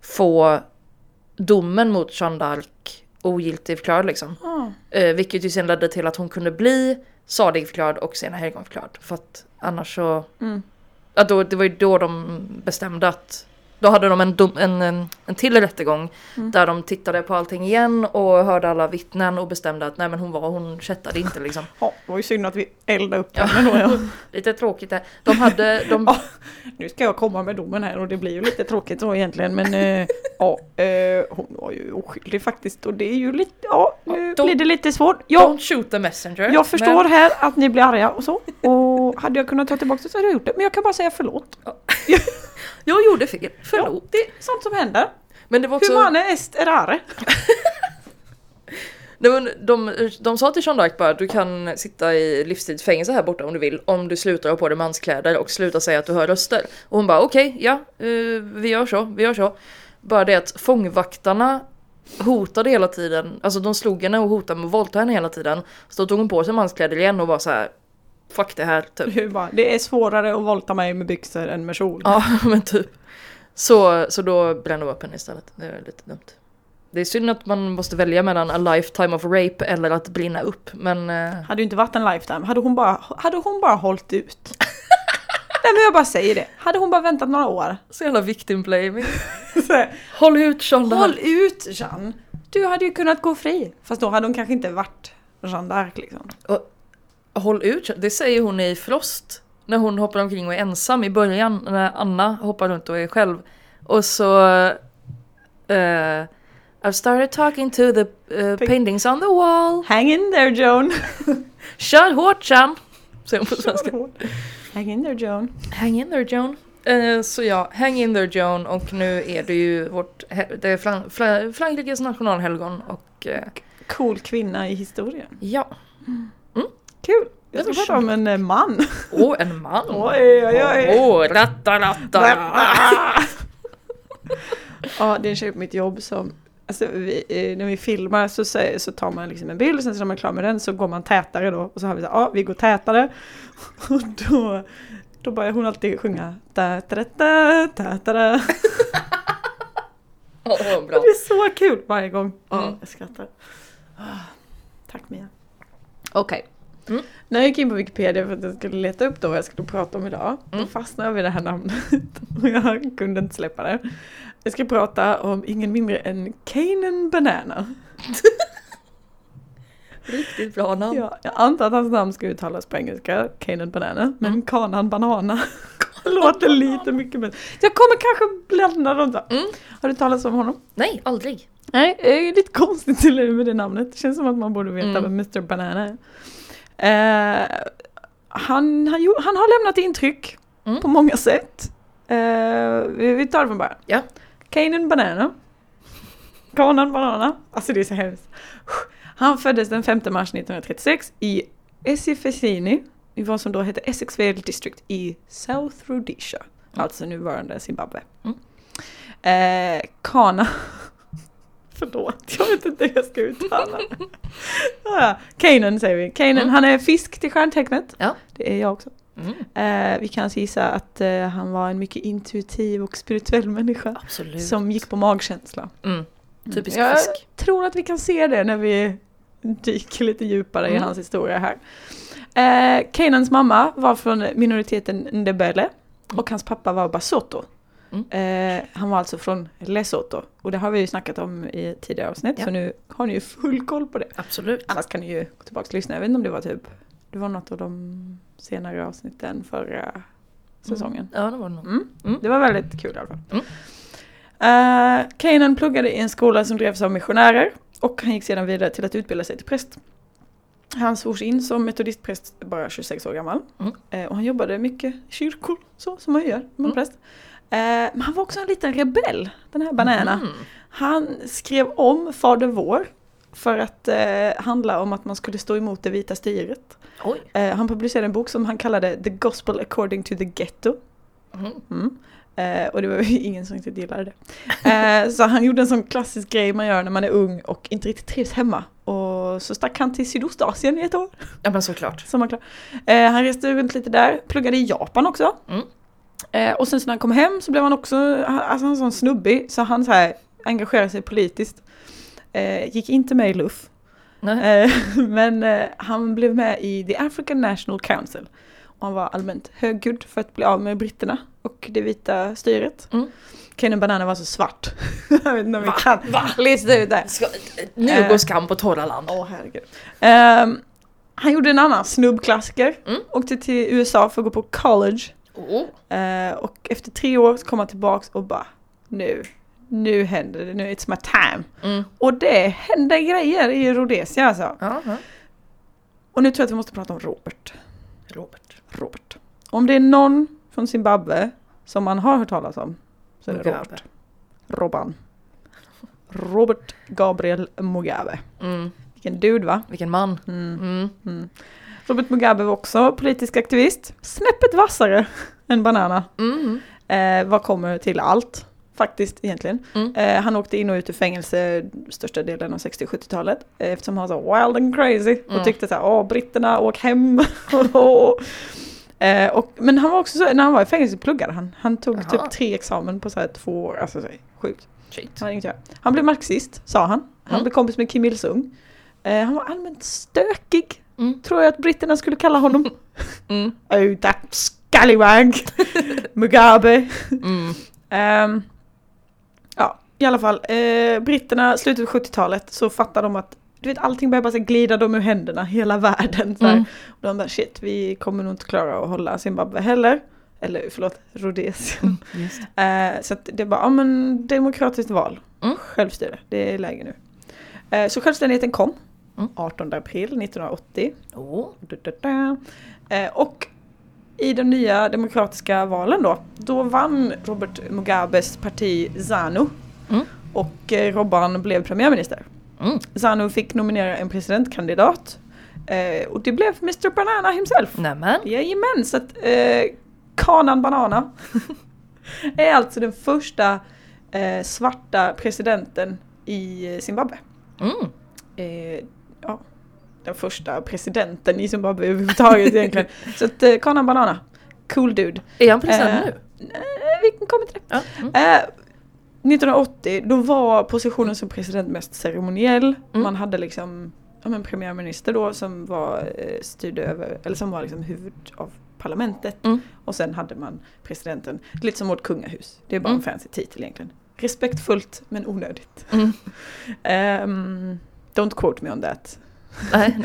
Speaker 1: få domen mot Jeanne d'Arc ogiltigförklarad liksom. Eh, vilket ju sen ledde till att hon kunde bli saligförklarad och senare helgonförklarad. För att annars så...
Speaker 2: Mm
Speaker 1: att då, det var ju då de bestämde att... Då hade de en, dom, en, en, en till rättegång
Speaker 2: Mm.
Speaker 1: där de tittade på allting igen och hörde alla vittnen och bestämde att nej men hon var, hon kättade inte liksom.
Speaker 2: Ja, det var ju synd att vi eldade upp henne då. Ja. <laughs>
Speaker 1: Lite tråkigt det. De hade, de,
Speaker 2: Ja. Nu ska jag komma med domen här och det blir ju lite tråkigt så egentligen men eh, ja, eh, hon var ju oskyldig faktiskt och det är ju lite, ja nu
Speaker 1: Ja,
Speaker 2: blir det lite svårt. Jag,
Speaker 1: don't shoot the messenger.
Speaker 2: jag förstår
Speaker 1: Men,
Speaker 2: här att ni blir arga och så och hade jag kunnat ta tillbaka det så hade jag gjort det men jag kan bara säga förlåt. <laughs>
Speaker 1: jag gjorde fel,
Speaker 2: Ja,
Speaker 1: förlåt.
Speaker 2: det är sånt som händer.
Speaker 1: Men det var också...
Speaker 2: Humane est errare. <laughs>
Speaker 1: Nej, men de, de sa till Jean d'Arc bara du kan sitta i livstidsfängelse här borta om du vill om du slutar ha på dig manskläder och slutar säga att du hör röster. Och hon bara okej, ja, eh, vi gör så, vi gör så. Bara det att fångvaktarna hotade hela tiden, alltså de slog henne och hotade med att våldta henne hela tiden. Så då tog hon på sig manskläder igen och var så här fuck det här typ.
Speaker 2: Är bara, Det är svårare att volta mig med byxor än med kjol.
Speaker 1: Ja <laughs> men typ. Så, så då brände de upp henne istället. Det är lite dumt. Det är synd att man måste välja mellan a lifetime of rape eller att brinna upp men... eh,
Speaker 2: Hade ju inte varit en lifetime. Hade hon bara, hade hon bara hållit ut. <laughs> Nej men jag bara säger det. Hade hon bara väntat några år.
Speaker 1: Så jävla victim blaming. <laughs> Håll ut här.
Speaker 2: Håll ut Jeanne! Du hade ju kunnat gå fri. Fast då hade hon kanske inte varit Jeanne d'Arc liksom.
Speaker 1: Håll ut, det säger hon i Frost. När hon hoppar omkring och är ensam i början. När Anna hoppar runt och är själv. Och så... eh, I've started talking to the uh, paintings on the wall.
Speaker 2: Hang in there Joan! <laughs>
Speaker 1: Kör hårt Sean! Säger hon på svenska.
Speaker 2: Hang in there Joan.
Speaker 1: Hang in there Joan. Eh, så ja, hang in there Joan och nu är det ju vårt, det är Fran- Fra- Frankrikes nationalhelgon och eh,
Speaker 2: Cool kvinna i historien.
Speaker 1: ja,
Speaker 2: Kul! Jag ska prata om en eh, man.
Speaker 1: och en man. <laughs>
Speaker 2: Oj oj oj!
Speaker 1: Åh, ratta ratta! <laughs>
Speaker 2: ja, det är en tjej på mitt jobb som Alltså, vi, eh, när vi filmar så, så tar man liksom en bild, sen så när man är klar med den så går man tätare då. Och så har vi så här, ja vi går tätare. <laughs> Och då, då börjar hon alltid sjunga ta ta ta ta ta ta
Speaker 1: Åh,
Speaker 2: Det
Speaker 1: bra.
Speaker 2: är så kul varje gång. Ja,
Speaker 1: Mm.
Speaker 2: jag skrattar. Ah, Tack Mia. Okej.
Speaker 1: Mm.
Speaker 2: När jag gick in på Wikipedia för att jag skulle leta upp då vad jag skulle prata om idag. Då
Speaker 1: Mm.
Speaker 2: fastnade jag vid det här namnet. <laughs> Och jag kunde inte släppa det. Jag ska prata om ingen mindre än Kanan Banana. <laughs>
Speaker 1: Riktigt bra namn.
Speaker 2: Ja, jag antar att hans namn ska uttalas på engelska, Kanan Banana. Men
Speaker 1: Mm.
Speaker 2: Kanan Banana <laughs> låter lite mycket bättre. Jag kommer kanske blanda dem. då.
Speaker 1: Mm.
Speaker 2: Har du talat om honom?
Speaker 1: Nej, aldrig.
Speaker 2: Nej, det är lite konstigt till med det namnet. Det känns som att man borde veta
Speaker 1: Mm.
Speaker 2: vem Mr Banana är. Eh, han, han, jo- han har lämnat intryck
Speaker 1: Mm.
Speaker 2: på många sätt. Eh, vi, vi tar det från början.
Speaker 1: Ja.
Speaker 2: Kanan Banana. Kanan Banana. Alltså det är så hemskt. Han föddes den 5 mars 1936 i Esifesini, i vad som då hette Essexville District i South Rhodesia. Alltså nuvarande Zimbabwe.
Speaker 1: Mm.
Speaker 2: Eh, Kana. Förlåt, jag vet inte hur jag ska uttala ja, Kanan säger vi. Kanan,
Speaker 1: Mm.
Speaker 2: han är fisk till stjärntecknet.
Speaker 1: Ja.
Speaker 2: Det är jag också.
Speaker 1: Mm.
Speaker 2: Eh, vi kan gissa att eh, han var en mycket intuitiv och spirituell människa.
Speaker 1: Absolut.
Speaker 2: Som gick på magkänsla.
Speaker 1: Mm. Typisk
Speaker 2: Jag
Speaker 1: fisk.
Speaker 2: tror att vi kan se det när vi dyker lite djupare i
Speaker 1: Mm.
Speaker 2: hans historia här. Eh, Kanans mamma var från minoriteten Ndebele och hans pappa var Basotho.
Speaker 1: Mm.
Speaker 2: Eh, han var alltså från Lesotho och det har vi ju snackat om i tidigare avsnitt
Speaker 1: Ja.
Speaker 2: så nu har ni ju full koll på det.
Speaker 1: Absolut.
Speaker 2: Annars kan ni ju gå tillbaka och lyssna. Jag vet inte om det var typ, det var något av de senare avsnitten förra säsongen.
Speaker 1: Ja, det var det nog.
Speaker 2: Mm.
Speaker 1: Mm.
Speaker 2: Det var väldigt kul i alla fall.
Speaker 1: Mm.
Speaker 2: Uh, Kanan pluggade i en skola som drevs av missionärer och han gick sedan vidare till att utbilda sig till präst. Han svors in som metodistpräst bara 26 år gammal.
Speaker 1: Mm.
Speaker 2: Eh, och han jobbade mycket i kyrkor, så som man gör är
Speaker 1: Mm.
Speaker 2: präst. Eh, men han var också en liten rebell, den här Banana.
Speaker 1: Mm.
Speaker 2: Han skrev om Fader vår för att eh, handla om att man skulle stå emot det vita styret. Eh, han publicerade en bok som han kallade The Gospel according to the Ghetto.
Speaker 1: Mm.
Speaker 2: Mm. Eh, och det var ju <laughs> ingen som riktigt gillade det. Eh, så han gjorde en sån klassisk grej man gör när man är ung och inte riktigt trivs hemma. Och så stack han till Sydostasien i ett år.
Speaker 1: Ja men såklart.
Speaker 2: Som var klar. Eh, han reste runt lite där, pluggade i Japan också.
Speaker 1: Mm.
Speaker 2: Eh, och sen så när han kom hem så blev han också, alltså han var sån snubbig, så han så här engagerade sig politiskt. Eh, gick inte med i LUF. Eh, <laughs> men eh, han blev med i The African National Council. Och han var allmänt högljudd för att bli av med britterna och det vita styret.
Speaker 1: Mm.
Speaker 2: Kanan Banana var så svart. <laughs> jag vet inte om vi kan lista ut det.
Speaker 1: Ska, nu
Speaker 2: Eh.
Speaker 1: går skam på torra land.
Speaker 2: Åh herregud. Ehm, han gjorde en annan snubbklassiker.
Speaker 1: Mm.
Speaker 2: Åkte till USA för att gå på college.
Speaker 1: Oh.
Speaker 2: Eh, och efter tre år så kom han tillbaks och bara nu, nu händer det, nu it's my time.
Speaker 1: Mm.
Speaker 2: Och det händer grejer i Rhodesia alltså.
Speaker 1: Ja.
Speaker 2: Och nu tror jag att vi måste prata om Robert.
Speaker 1: Robert.
Speaker 2: Robert. Om det är någon från Zimbabwe som man har hört talas om så är det
Speaker 1: Mugabe.
Speaker 2: Robert. Robban. Robert Gabriel Mugabe.
Speaker 1: Mm.
Speaker 2: Vilken dude va?
Speaker 1: Vilken man.
Speaker 2: Mm.
Speaker 1: Mm.
Speaker 2: Robert Mugabe var också politisk aktivist. Snäppet vassare än Banana.
Speaker 1: Mm.
Speaker 2: Eh, vad kommer till allt faktiskt egentligen.
Speaker 1: Mm.
Speaker 2: Eh, han åkte in och ut ur fängelse största delen av 60 och 70-talet. Eh, eftersom han var så wild and crazy och
Speaker 1: Mm.
Speaker 2: tyckte så här, åh britterna åk hem. <laughs> eh, och, men han var också så, när han var i fängelse pluggade han. Han tog
Speaker 1: Jaha.
Speaker 2: typ tre examen på så här två år, alltså så här, sjukt. Han, han blev marxist, sa han. Han
Speaker 1: Mm.
Speaker 2: blev kompis med Kim Il-Sung. Eh, han var allmänt stökig,
Speaker 1: Mm.
Speaker 2: tror jag att britterna skulle kalla honom. <laughs>
Speaker 1: Mm.
Speaker 2: oh that scallywag! <laughs> Mugabe!
Speaker 1: Mm.
Speaker 2: Ehm, ja, i alla fall. Eh, britterna, slutet av 70-talet, så fattar de att du vet, allting börjar bara glida dem ur händerna, hela världen. Så.
Speaker 1: Mm.
Speaker 2: Och de bara shit, vi kommer nog inte klara att hålla Zimbabwe heller. Eller förlåt, Rhodesia.
Speaker 1: Just.
Speaker 2: Eh, så att det är bara, ja men demokratiskt val.
Speaker 1: Mm.
Speaker 2: Självstyre, det är läge nu. Eh, så självständigheten kom.
Speaker 1: Mm.
Speaker 2: 18 april 1980.
Speaker 1: Oh.
Speaker 2: Du, du, du. Eh, och i de nya demokratiska valen då, då vann Robert Mugabes parti ZANU.
Speaker 1: Mm.
Speaker 2: Och eh, Robban blev premiärminister.
Speaker 1: Mm.
Speaker 2: ZANU fick nominera en presidentkandidat. Eh, och det blev Mr Banana himself.
Speaker 1: Nämen.
Speaker 2: Jajamän, så att eh, Kanan Banana <laughs> är alltså den första eh, svarta presidenten i Zimbabwe.
Speaker 1: Mm.
Speaker 2: Ja, den första presidenten i Zimbabwe överhuvudtaget egentligen. <laughs> Så att eh, Kanan Banana, cool dude.
Speaker 1: Är han president
Speaker 2: Eh,
Speaker 1: nu?
Speaker 2: Eh, vi kommer till det.
Speaker 1: Ja. Mm.
Speaker 2: Eh, 1980, då var positionen som president mest ceremoniell.
Speaker 1: Mm.
Speaker 2: Man hade liksom ja, men premiärminister då som var eh, styrde över, eller som var liksom huvud av parlamentet.
Speaker 1: Mm.
Speaker 2: Och sen hade man presidenten, lite som vårt kungahus. Det är bara
Speaker 1: Mm.
Speaker 2: en fancy titel egentligen. Respektfullt men onödigt.
Speaker 1: Mm. <laughs>
Speaker 2: Ehm, don't quote me on that.
Speaker 1: Nej.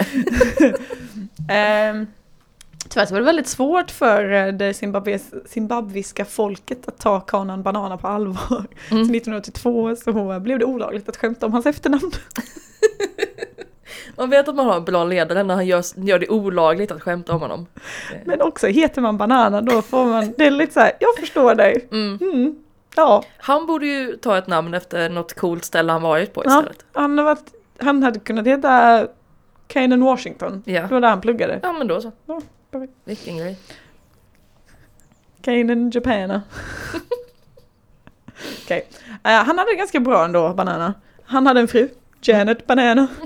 Speaker 2: Um, <laughs> tyvärr så var det väldigt svårt för eh, det zimbabwes, zimbabwiska folket att ta Kanan Banana på allvar.
Speaker 1: Mm.
Speaker 2: Så 1982 så blev det olagligt att skämta om hans efternamn.
Speaker 1: Man vet att man har en bra ledare när han gör, gör det olagligt att skämta om honom.
Speaker 2: Men också heter man Banana då får man, det är lite så här, jag förstår dig.
Speaker 1: Mm.
Speaker 2: Mm, ja,
Speaker 1: Han borde ju ta ett namn efter något coolt ställe han varit på
Speaker 2: ja
Speaker 1: istället.
Speaker 2: han, har varit, han hade kunnat heta Kanan Washington.
Speaker 1: Ja.
Speaker 2: Det var där han pluggade.
Speaker 1: Ja men då så.
Speaker 2: Ja, perfekt.
Speaker 1: Vilken grej.
Speaker 2: Kanan Japana. Okej. Eh, han hade det ganska bra ändå, Banana. Han hade en fru, Janet Banana. <laughs>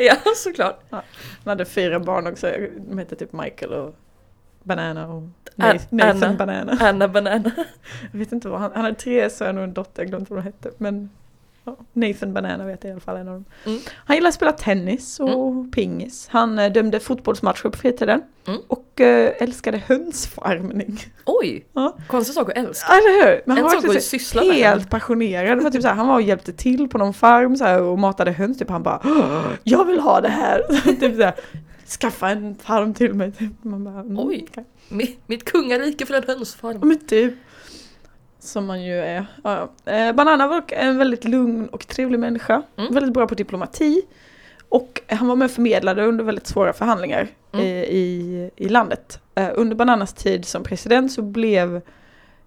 Speaker 1: Ja såklart.
Speaker 2: Han hade fyra barn också, de hette typ Michael och Banana och
Speaker 1: An-
Speaker 2: Nathan,
Speaker 1: Anna.
Speaker 2: Banana. <laughs>
Speaker 1: Anna Banana.
Speaker 2: Jag vet inte vad, han, han hade tre söner och en dotter, jag glömde vad de hette. Men Nathan Banana vet jag i alla fall en av dem.
Speaker 1: Mm.
Speaker 2: Han gillade att spela tennis och pingis. Han eh, dömde fotbollsmatcher på fritiden.
Speaker 1: Mm.
Speaker 2: Och eh, älskade hönsfarmning.
Speaker 1: Oj!
Speaker 2: Ja.
Speaker 1: Konstig sak att älska.
Speaker 2: Eller hur? Men
Speaker 1: En
Speaker 2: han var också
Speaker 1: syssla med.
Speaker 2: helt passionerad. Var typ så här, han var och hjälpte till på någon farm så här, och matade höns. Typ. Han bara "Åh, jag vill ha det här. <laughs> typ Skaffa en farm till mig. Typ. Man bara, mm,
Speaker 1: Oj.
Speaker 2: okej.
Speaker 1: Mi- Mitt kungarike för en hönsfarm.
Speaker 2: Men typ. Som man ju är. Ja, ja. Eh, Banana var dock en väldigt lugn och trevlig människa.
Speaker 1: Mm.
Speaker 2: Väldigt bra på diplomati. Och han var med och förmedlade under väldigt svåra förhandlingar
Speaker 1: Mm.
Speaker 2: i, i, i landet. Eh, under Bananas tid som president så blev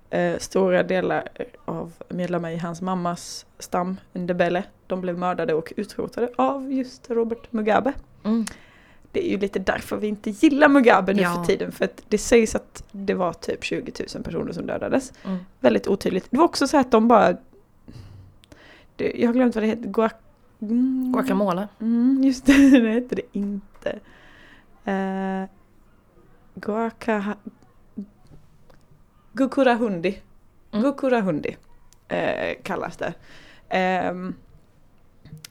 Speaker 2: eh, stora delar av medlemmar i hans mammas stam, Ndebele, de blev mördade och utrotade av just Robert Mugabe.
Speaker 1: Mm.
Speaker 2: Det är ju lite därför vi inte gillar Mugabe nu
Speaker 1: Ja.
Speaker 2: för tiden. För att det sägs att det var typ 20 000 personer som dödades.
Speaker 1: Mm.
Speaker 2: Väldigt otydligt. Det var också så att de bara... Det, jag har glömt vad det heter. Guac... Mm,
Speaker 1: Guacamole.
Speaker 2: Mm, just det, <laughs> det hette det inte. Uh, guaca... Gukurahundi.
Speaker 1: Mm.
Speaker 2: Gukurahundi eh, kallas det. Ehm,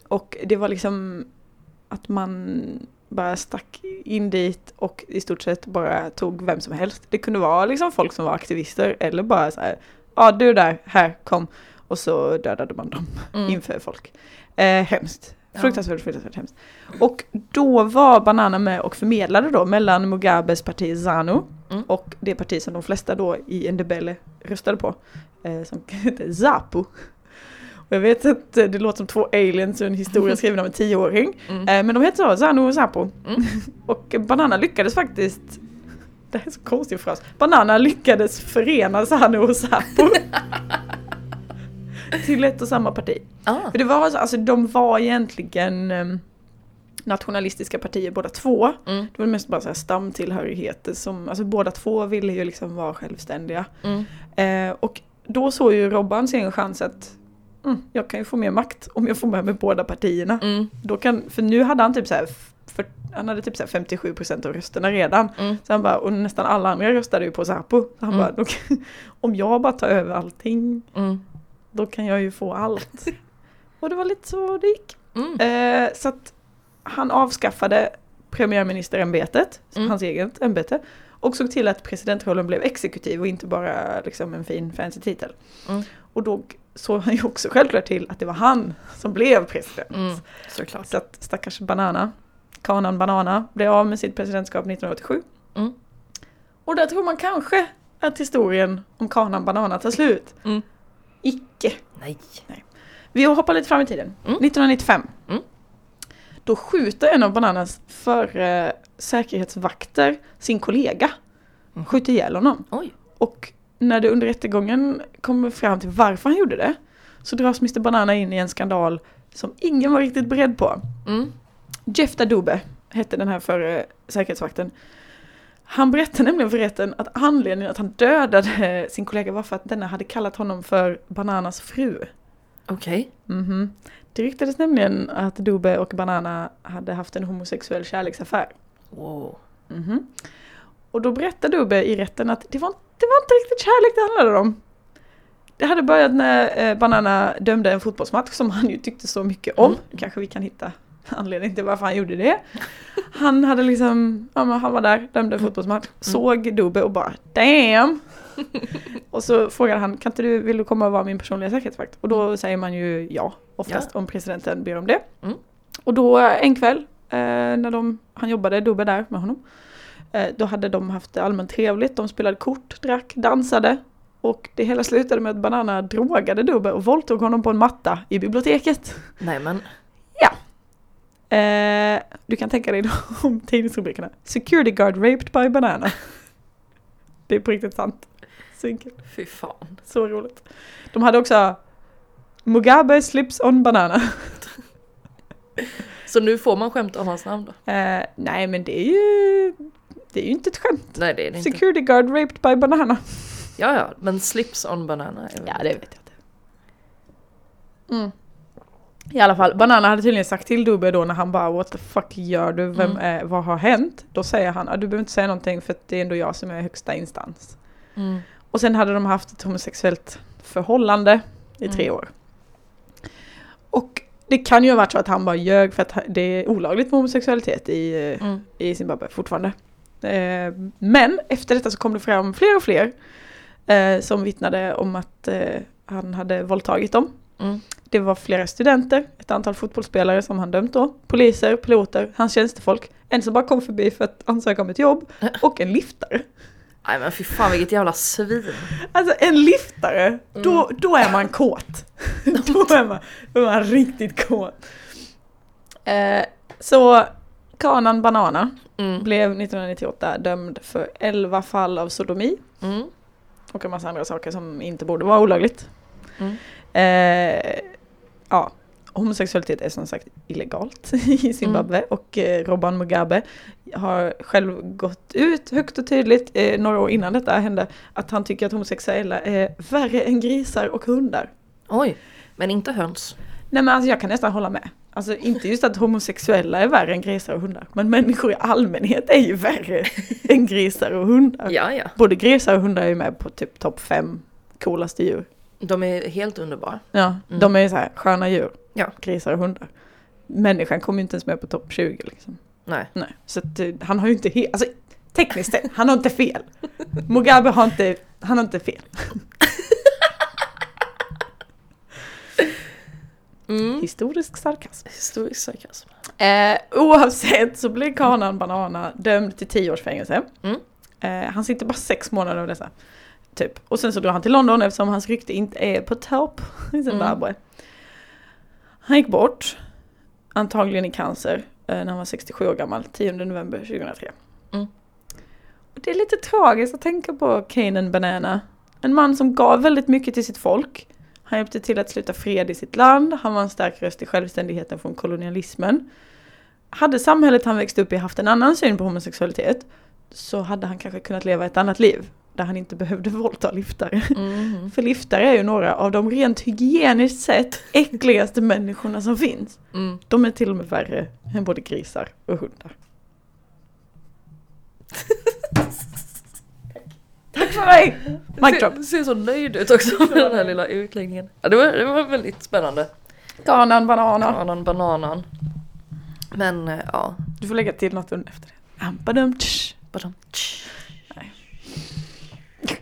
Speaker 2: och det var liksom att man bara stack in dit och i stort sett bara tog vem som helst. Det kunde vara liksom folk som var aktivister eller bara så här, ja du där, här, kom. Och så dödade man dem <laughs>
Speaker 1: Mm.
Speaker 2: inför folk. Eh, hemskt. Fruktansvärt, fruktansvärt hemskt. Och då var Banana med och förmedlade då mellan Mugabes parti ZANU
Speaker 1: Mm.
Speaker 2: och det parti som de flesta då i Ndebele röstade på. Eh, som <laughs> heter ZAPU. Jag vet att eh, det låter som två aliens och en historia skriven av en tioåring. <laughs>
Speaker 1: Mm.
Speaker 2: Eh, men de heter så, ZANU och ZAPU.
Speaker 1: Mm. <laughs>
Speaker 2: Och Banana lyckades faktiskt det här är så konstig fras. Banana lyckades förena ZANU och ZAPU. <laughs> till ett och samma parti.
Speaker 1: Ah.
Speaker 2: För det var så, alltså de var egentligen em, nationalistiska partier båda två.
Speaker 1: Mm.
Speaker 2: Det var mest bara så här stamtillhörigheter som, alltså båda två ville ju liksom vara självständiga.
Speaker 1: Mm.
Speaker 2: Eh, och då såg ju Robban sin chans att mm, jag kan ju få mer makt om jag får med mig båda partierna.
Speaker 1: Mm.
Speaker 2: Då kan, för nu hade han typ så här, för, han hade typ så här 57% av rösterna redan.
Speaker 1: Mm.
Speaker 2: Så han bara, och nästan alla andra röstade ju på Säpo. Så han
Speaker 1: Mm.
Speaker 2: bara, kan- <laughs> om jag bara tar över allting,
Speaker 1: Mm.
Speaker 2: då kan jag ju få allt. och det var lite så det gick.
Speaker 1: Mm.
Speaker 2: Eh, så att han avskaffade premiärministerämbetet, hans eget ämbete, och såg till att presidentrollen blev exekutiv och inte bara liksom en fin fancy titel.
Speaker 1: Mm.
Speaker 2: Och då såg han ju också självklart till att det var han som blev president.
Speaker 1: Mm. Såklart.
Speaker 2: Så att stackars Banana, Kanan Banana, blev av med sitt presidentskap 1987.
Speaker 1: Mm.
Speaker 2: Och där tror man kanske att historien om Kanan Banana tar slut.
Speaker 1: Mm.
Speaker 2: Icke.
Speaker 1: Nej.
Speaker 2: Vi hoppar lite fram i tiden.
Speaker 1: Mm.
Speaker 2: 1995.
Speaker 1: Mm.
Speaker 2: Då skjuter en av Bananas före säkerhetsvakter sin kollega.
Speaker 1: Mm.
Speaker 2: Skjuter ihjäl honom.
Speaker 1: Oj.
Speaker 2: Och när det under rättegången kommer fram till varför han gjorde det så dras Mr Banana in i en skandal som ingen var riktigt beredd på.
Speaker 1: Mm.
Speaker 2: Jeff Dadube hette den här förre säkerhetsvakten. Han berättade nämligen för rätten att anledningen att han dödade sin kollega var för att denna hade kallat honom för Bananas fru.
Speaker 1: Okej.
Speaker 2: Mhm. Det ryktades nämligen att Dube och Banana hade haft en homosexuell kärleksaffär.
Speaker 1: Wow.
Speaker 2: Mhm. Och då berättade Dube i rätten att det var, det var inte riktigt kärlek det handlade om. Det hade börjat när eh, Banana dömde en fotbollsmatch som han ju tyckte så mycket om.
Speaker 1: Mm.
Speaker 2: Kanske vi kan hitta anledning till varför han gjorde det. Han hade liksom, ja men han var där, dömde en fotbollsmatch, såg Dube och bara damn! <laughs> och så frågade han, kan inte du, vill du komma och vara min personliga säkerhetsvakt? Och då säger man ju ja, oftast om presidenten ber om det.
Speaker 1: Mm.
Speaker 2: Och då eh, en kväll, eh, när de, han jobbade, Dube där med honom, då hade de haft det allmänt trevligt, de spelade kort, drack, dansade. Och det hela slutade med att Banana drogade Dube och våldtog honom på en matta i biblioteket.
Speaker 1: Nej men.
Speaker 2: Eh, du kan tänka dig <laughs> om tidningsrubrikerna. Security guard raped by banana. <laughs> Det är på riktigt sant. Svinkul.
Speaker 1: Fy fan.
Speaker 2: Så roligt. De hade också Mugabe slips on banana. <laughs>
Speaker 1: Så nu får man skämta om hans namn då?
Speaker 2: Eh, nej men det är ju det är ju inte ett skämt.
Speaker 1: Nej det är det inte.
Speaker 2: Security guard raped by banana.
Speaker 1: Ja ja, men slips on banana
Speaker 2: Ja det vet jag inte. Mm. I alla fall, Banana hade tydligen sagt till Dube då när han bara What the fuck gör du? Vem
Speaker 1: Mm.
Speaker 2: är, vad har hänt? Då säger han, ah, du behöver inte säga någonting för det är ändå jag som är högsta instans.
Speaker 1: Mm.
Speaker 2: Och sen hade de haft ett homosexuellt förhållande i tre
Speaker 1: Mm.
Speaker 2: år. Och det kan ju ha varit så att han bara ljög för att det är olagligt med homosexualitet i,
Speaker 1: Mm.
Speaker 2: i Zimbabwe fortfarande. Eh, men efter detta så kom det fram fler och fler eh, som vittnade om att eh, han hade våldtagit dem.
Speaker 1: Mm.
Speaker 2: Det var flera studenter, ett antal fotbollsspelare som han dömt då, poliser, piloter, hans tjänstefolk, en som bara kom förbi för att ansöka om ett jobb <laughs> och en liftare.
Speaker 1: Nej men fy fan vilket jävla svin.
Speaker 2: Alltså en liftare, då, då är man kåt. <laughs> då, är man, då är man riktigt kåt. Eh, så Kanan Banana
Speaker 1: Mm.
Speaker 2: blev 1998 dömd för 11 fall av sodomi
Speaker 1: Mm.
Speaker 2: och en massa andra saker som inte borde vara olagligt.
Speaker 1: Mm.
Speaker 2: Eh, ja, homosexualitet är som sagt illegalt <laughs> i Zimbabwe och eh, Robban Mugabe har själv gått ut högt och tydligt eh, några år innan detta hände att han tycker att homosexuella är värre än grisar och hundar.
Speaker 1: Oj, men inte höns.
Speaker 2: Nej men alltså jag kan nästan hålla med. Alltså inte just att homosexuella är värre än grisar och hundar, men människor i allmänhet är ju värre <laughs> än grisar och hundar.
Speaker 1: Ja, ja.
Speaker 2: Både grisar och hundar är ju med på typ topp fem coolaste djur.
Speaker 1: De är helt underbara.
Speaker 2: Ja,
Speaker 1: Mm.
Speaker 2: de är ju så här sköna djur.
Speaker 1: Ja.
Speaker 2: Grisar och hundar. Människan kommer ju inte ens med på topp 20 liksom.
Speaker 1: Nej.
Speaker 2: Nej, så att, eh, han har ju inte helt, alltså tekniskt sett, han har inte fel. Mugabe har inte, han har inte fel. <laughs>
Speaker 1: Mm.
Speaker 2: Historisk sarkasm.
Speaker 1: Historisk sarkasm.
Speaker 2: Eh, oavsett så blir Kanan Banana dömd till 10 års fängelse.
Speaker 1: Mm.
Speaker 2: Eh, han sitter bara sex månader av dessa. Typ. Och sen så drar han till London eftersom hans rykte inte är på topp i Zimbabwe. Han gick bort, antagligen i cancer, eh, när han var 67 år gammal, 10 november 2003.
Speaker 1: Mm.
Speaker 2: Och det är lite tragiskt att tänka på Kanan Banana. En man som gav väldigt mycket till sitt folk. Han hjälpte till att sluta fred i sitt land, han var en stark röst i självständigheten från kolonialismen. Hade samhället han växte upp i haft en annan syn på homosexualitet så hade han kanske kunnat leva ett annat liv där han inte behövde <laughs> våldta liftare.
Speaker 1: Mm.
Speaker 2: För liftare är ju några av de rent hygieniskt sett äckligaste människorna som finns.
Speaker 1: Mm.
Speaker 2: De är till och med värre än både grisar och hundar. <laughs> Tack för mig! Mic drop.
Speaker 1: Du ser så nöjd ut också med den här lilla utläggningen. Ja, det, var, det var väldigt spännande.
Speaker 2: Kanan banana.
Speaker 1: Bananan, bananan. Men eh, ja.
Speaker 2: Du får lägga till något efter det. Ampadum, tsch.
Speaker 1: Badum, tsch. <laughs>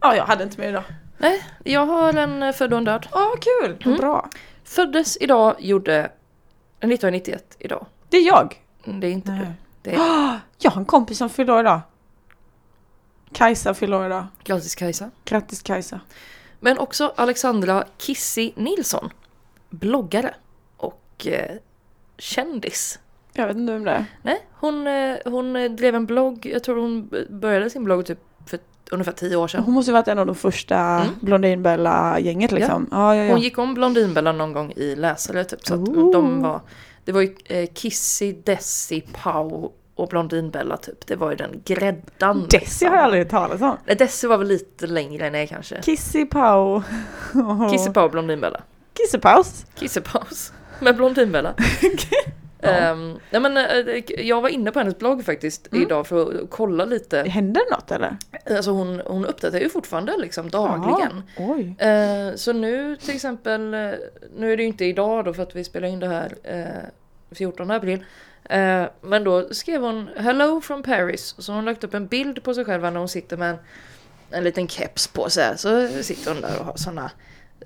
Speaker 2: Ja, jag hade inte mer idag.
Speaker 1: Nej, jag har en eh, född och en död.
Speaker 2: Åh, vad kul!
Speaker 1: Mm.
Speaker 2: bra.
Speaker 1: Föddes idag, gjorde 1991 idag.
Speaker 2: Det är jag.
Speaker 1: Mm, Det är inte
Speaker 2: Nej.
Speaker 1: du. Är <gasps>
Speaker 2: Jag har en kompis som fyller idag. Kajsa fyller idag.
Speaker 1: grattis Kajsa.
Speaker 2: Grattis Kajsa.
Speaker 1: Men också Alexandra Kissi Nilsson. Bloggare och eh, kändis.
Speaker 2: Jag vet inte vem det är.
Speaker 1: Nej, hon, eh, hon drev en blogg, jag tror hon började sin blogg typ för ungefär tio år sedan.
Speaker 2: Hon måste ju varit en av de första
Speaker 1: Mm.
Speaker 2: Blondinbella-gänget liksom. Ja, ja, ja.
Speaker 1: Hon gick om Blondinbella någon gång i läsare typ. Så
Speaker 2: Ooh.
Speaker 1: de var, det var ju eh, Kissy, Desi, Pau och Blondinbella typ. Det var ju den gräddan.
Speaker 2: Desi
Speaker 1: liksom.
Speaker 2: har jag aldrig hört talas om.
Speaker 1: Nej, Desi var väl lite längre ner kanske.
Speaker 2: Kissy Pau. <laughs>
Speaker 1: Kissy, Pau, Blondinbella.
Speaker 2: Kissepaus.
Speaker 1: Kissepaus med Blondinbella. <laughs> Ehm, nej men, eh, jag var inne på hennes blogg faktiskt
Speaker 2: Mm.
Speaker 1: idag för att kolla lite.
Speaker 2: Händer det något eller?
Speaker 1: Alltså hon, hon uppdaterar ju fortfarande liksom dagligen.
Speaker 2: Ja, oj.
Speaker 1: Eh, så nu till exempel, eh, nu är det ju inte idag då för att vi spelar in det här eh, 14 april. Eh, men då skrev hon Hello from Paris. Så hon lagt upp en bild på sig själv när hon sitter med en, en liten keps på sig. Så sitter hon där och har sådana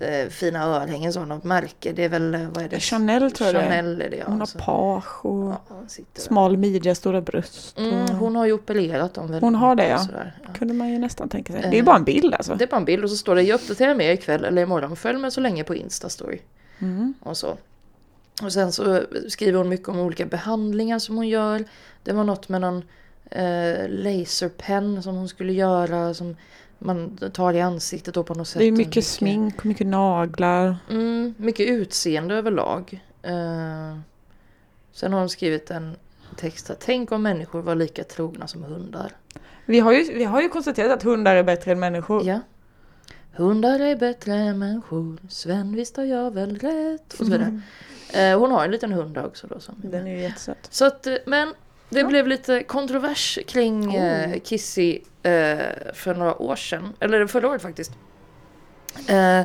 Speaker 1: eh, fina örhängen, sådana märke. Det är väl, eh, vad är det?
Speaker 2: Chanel tror jag det är.
Speaker 1: Chanel det ja.
Speaker 2: Hon har page och
Speaker 1: ja,
Speaker 2: smal midja, stora bröst.
Speaker 1: Mm,
Speaker 2: och-
Speaker 1: hon har ju opererat dem
Speaker 2: Hon har det, ja.
Speaker 1: sådär, ja.
Speaker 2: kunde man ju nästan tänka sig.
Speaker 1: Eh,
Speaker 2: Det är ju bara en bild alltså.
Speaker 1: Det är bara en bild och så står det jag uppdaterar mer ikväll eller imorgon. Följ mig så länge på Instastory.
Speaker 2: Mm.
Speaker 1: och så. Och sen så skriver hon mycket om olika behandlingar som hon gör. Det var något med någon eh, laserpen som hon skulle göra som man tar i ansiktet då på något sätt.
Speaker 2: Det är
Speaker 1: Och
Speaker 2: mycket smink och mycket naglar.
Speaker 1: Mm, mycket utseende överlag. Eh, sen har hon skrivit en text här. Tänk om människor var lika trogna som hundar.
Speaker 2: Vi har, ju, vi har ju konstaterat att hundar är bättre än människor.
Speaker 1: Ja. Hundar är bättre än människor. Sven visst har jag väl rätt. Och så vidare. Eh, hon har en liten hund också då. Som
Speaker 2: Den är ju jättesöt.
Speaker 1: Så att, eh, men det
Speaker 2: Ja.
Speaker 1: blev lite kontrovers kring eh,
Speaker 2: Oh.
Speaker 1: Kissy eh, för några år sedan. Eller förra året faktiskt. Eh,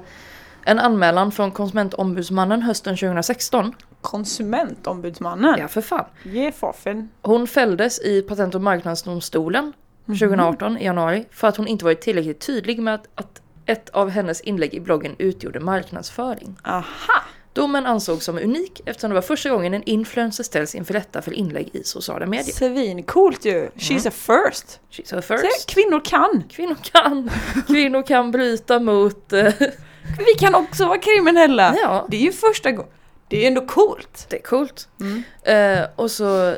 Speaker 1: en anmälan från Konsumentombudsmannen hösten 2016.
Speaker 2: Konsumentombudsmannen.
Speaker 1: Ja, för fan.
Speaker 2: Ge faffen.
Speaker 1: Hon fälldes i Patent och marknadsdomstolen
Speaker 2: Mhm.
Speaker 1: 2018 i januari för att hon inte varit tillräckligt tydlig med att, att ett av hennes inlägg i bloggen utgjorde marknadsföring.
Speaker 2: Aha!
Speaker 1: Domen ansågs som unik eftersom det var första gången en influencer ställs inför rätta för inlägg i sociala medier.
Speaker 2: Svincoolt ju. She's a first.
Speaker 1: She's a
Speaker 2: Se,
Speaker 1: first.
Speaker 2: kvinnor kan.
Speaker 1: Kvinnor kan, kvinnor kan bryta mot... eh,
Speaker 2: Vi kan också vara kriminella.
Speaker 1: ja,
Speaker 2: Det är ju första gången. Det är ju ändå coolt.
Speaker 1: det är coolt.
Speaker 2: Mm.
Speaker 1: Eh, och så...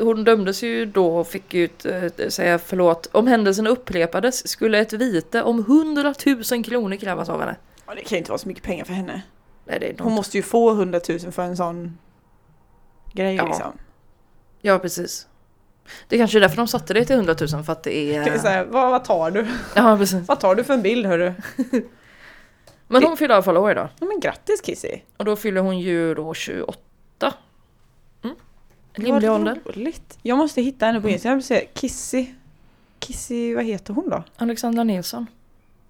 Speaker 1: Hon dömdes ju då och fick ju eh, säga förlåt. Om händelsen upprepades skulle ett vite om 100 000 kronor krävas av henne.
Speaker 2: Ja, det kan ju inte vara så mycket pengar för henne.
Speaker 1: Nej, det är
Speaker 2: Hon måste ju få 100 000 för en sån grej
Speaker 1: Ja.
Speaker 2: liksom.
Speaker 1: Ja, precis. Det är kanske är därför de satte det till 100 000 för att det
Speaker 2: Det är
Speaker 1: är...
Speaker 2: så här, vad, vad tar du?
Speaker 1: Ja, precis.
Speaker 2: Vad tar du för en bild hörru? <laughs>
Speaker 1: Men hon fyller i alla fall år idag.
Speaker 2: Ja, men grattis Kissy!
Speaker 1: Och då fyller hon ju då 28. Mm. Rimlig ålder.
Speaker 2: roligt. Jag måste hitta henne på Instagram och se Kissy. Kissy, vad heter hon då?
Speaker 1: Alexandra Nilsson.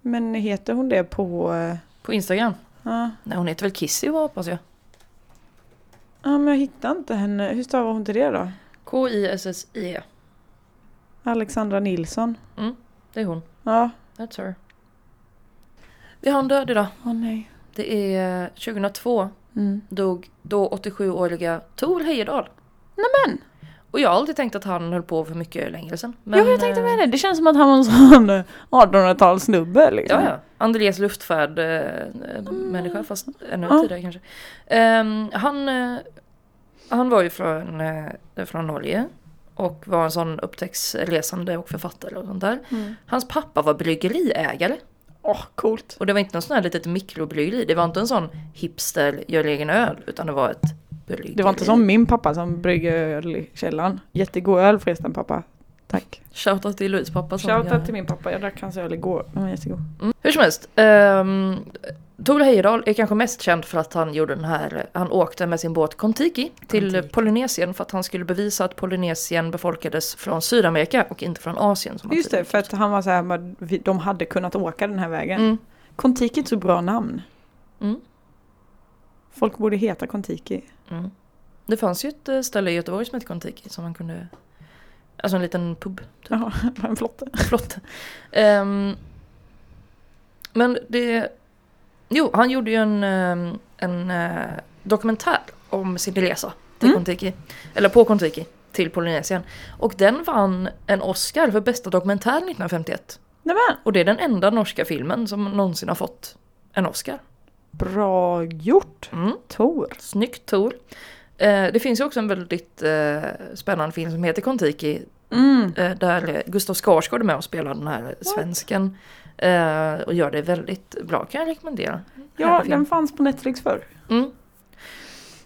Speaker 2: Men heter hon det på... eh,
Speaker 1: På Instagram.
Speaker 2: Ja,
Speaker 1: Nej, hon heter väl Kissy hoppas jag.
Speaker 2: ja men jag hittar inte henne. Hur stavar hon till det då?
Speaker 1: K-I-S-S-I-E.
Speaker 2: Alexandra Nilsson.
Speaker 1: Det är hon.
Speaker 2: Ja.
Speaker 1: That's her. Vi har en död idag.
Speaker 2: Åh nej.
Speaker 1: Det är eh, 2002
Speaker 2: Mm.
Speaker 1: dog då 87-åriga Tor Heyerdahl.
Speaker 2: Nämen!
Speaker 1: Och jag har alltid tänkt att han höll på för mycket längre sedan.
Speaker 2: ja, jag tänkte
Speaker 1: eh,
Speaker 2: med det. Det känns som att han var en sån eh, 1800-talssnubbe liksom.
Speaker 1: Ja, ja. Andreas luftfärd eh, människa fast ännu
Speaker 2: Ja.
Speaker 1: tidigare kanske. Ehm, han, eh, han var ju från, eh, från Norge och var en sån upptäcktsresande och författare och sånt där.
Speaker 2: Mm.
Speaker 1: Hans pappa var bryggeriägare.
Speaker 2: Åh, coolt.
Speaker 1: Och det var inte någon sån här litet mikrobryggeri. Det var inte en sån hipster gör egen öl utan det var ett.
Speaker 2: Det var inte som min pappa som brygger öl i källaren. Jättegod öl förresten pappa. Tack.
Speaker 1: Shoutout till Louise pappa. som
Speaker 2: Shoutout till min pappa. Jag drack hans öl igår. Den var jättegod.
Speaker 1: Mm. Hur som helst. Um, Tor Heyerdahl är kanske mest känd för att han gjorde den här, han åkte med sin båt Kontiki till
Speaker 2: Kon-Tiki.
Speaker 1: Polynesien för att han skulle bevisa att Polynesien befolkades från Sydamerika och inte från Asien. Som
Speaker 2: Just det, för att han var så här, de hade kunnat åka den här vägen.
Speaker 1: Mm.
Speaker 2: Kontiki är ett så bra namn.
Speaker 1: Mm.
Speaker 2: Folk borde heta Kontiki.
Speaker 1: Mm. Det fanns ju ett eh, ställe i Göteborg som hette Kontiki som man kunde, alltså en liten pub,
Speaker 2: Jaha, <laughs> en flotte.
Speaker 1: flott. Ehm, men det, jo han gjorde ju en, ehm, en eh, dokumentär om sin resa till
Speaker 2: Mm.
Speaker 1: Kontiki, eller på Kontiki till Polynesien. Och den vann en Oscar för bästa dokumentär 1951.
Speaker 2: Nämen,
Speaker 1: Och det är den enda norska filmen som någonsin har fått en Oscar.
Speaker 2: Bra gjort.
Speaker 1: Mm.
Speaker 2: Tor.
Speaker 1: Snyggt Tor. Eh, det finns ju också en väldigt eh, spännande film som heter Kontiki
Speaker 2: Mm.
Speaker 1: eh, där Gustav Skarsgård är med och spelar den här svensken. Eh, och gör det väldigt bra, kan jag rekommendera.
Speaker 2: Ja, den fanns på Netflix förr.
Speaker 1: Mm.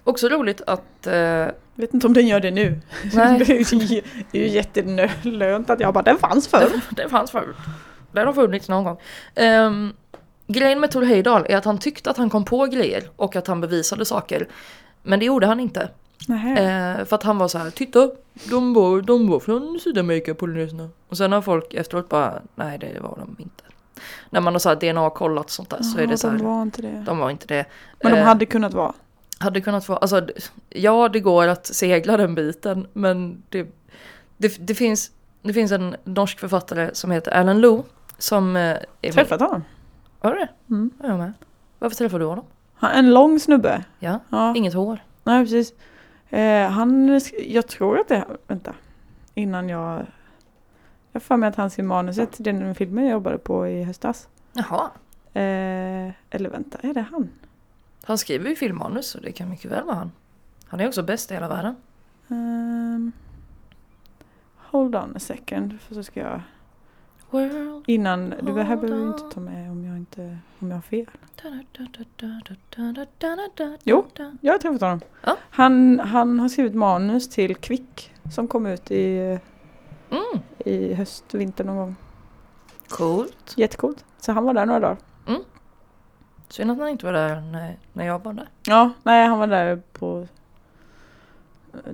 Speaker 1: Också roligt att... Eh,
Speaker 2: Vet inte om den gör det nu. <laughs>
Speaker 1: Nej.
Speaker 2: det är ju, jättelönt att jag bara, den fanns förr. <laughs>
Speaker 1: den, fanns förut. Den har funnits någon gång. Um, grejen med Tor Heyerdahl är att han tyckte att han kom på grejer och att han bevisade saker. Men det gjorde han inte. Eh, för att han var så här, titta, de var, de var från Sydamerika, Polynesierna. Och sen har folk efteråt bara, nej det var de inte. När man har så DNA-kollat och sånt där så är det så här,
Speaker 2: de var inte det.
Speaker 1: de var inte det.
Speaker 2: Men de
Speaker 1: Eh,
Speaker 2: hade kunnat vara.
Speaker 1: hade kunnat få, alltså ja det går att segla den biten men det, det, det, finns, det finns en norsk författare som heter Alan Lou som... eh, är
Speaker 2: Träffat honom.
Speaker 1: Har du det?
Speaker 2: Mm.
Speaker 1: Ja, Jag med. Varför träffade du honom?
Speaker 2: Han, en lång snubbe.
Speaker 1: Ja,
Speaker 2: Ja,
Speaker 1: inget hår.
Speaker 2: nej precis. Eh, han, jag tror att det, vänta. Innan jag, jag för mig att han skrev manuset till den filmen jag jobbade på i höstas.
Speaker 1: Jaha.
Speaker 2: Eh, eller vänta, är det han?
Speaker 1: Han skriver ju filmmanus så det kan mycket väl vara han. Han är också bäst i hela världen.
Speaker 2: Ehm, hold on a second, för så ska jag
Speaker 1: World.
Speaker 2: innan, du behöver
Speaker 1: on.
Speaker 2: inte ta med om jag inte, om jag har fel. Jo. Jag har träffat honom.
Speaker 1: Ja.
Speaker 2: Han, han har skrivit manus till Kvick som kom ut i,
Speaker 1: Mm,
Speaker 2: i höst, vinter någon gång.
Speaker 1: coolt.
Speaker 2: Jättecoolt. Så han var där några dagar.
Speaker 1: Synd att han inte var där när, när jag var där.
Speaker 2: Ja, nej han var där på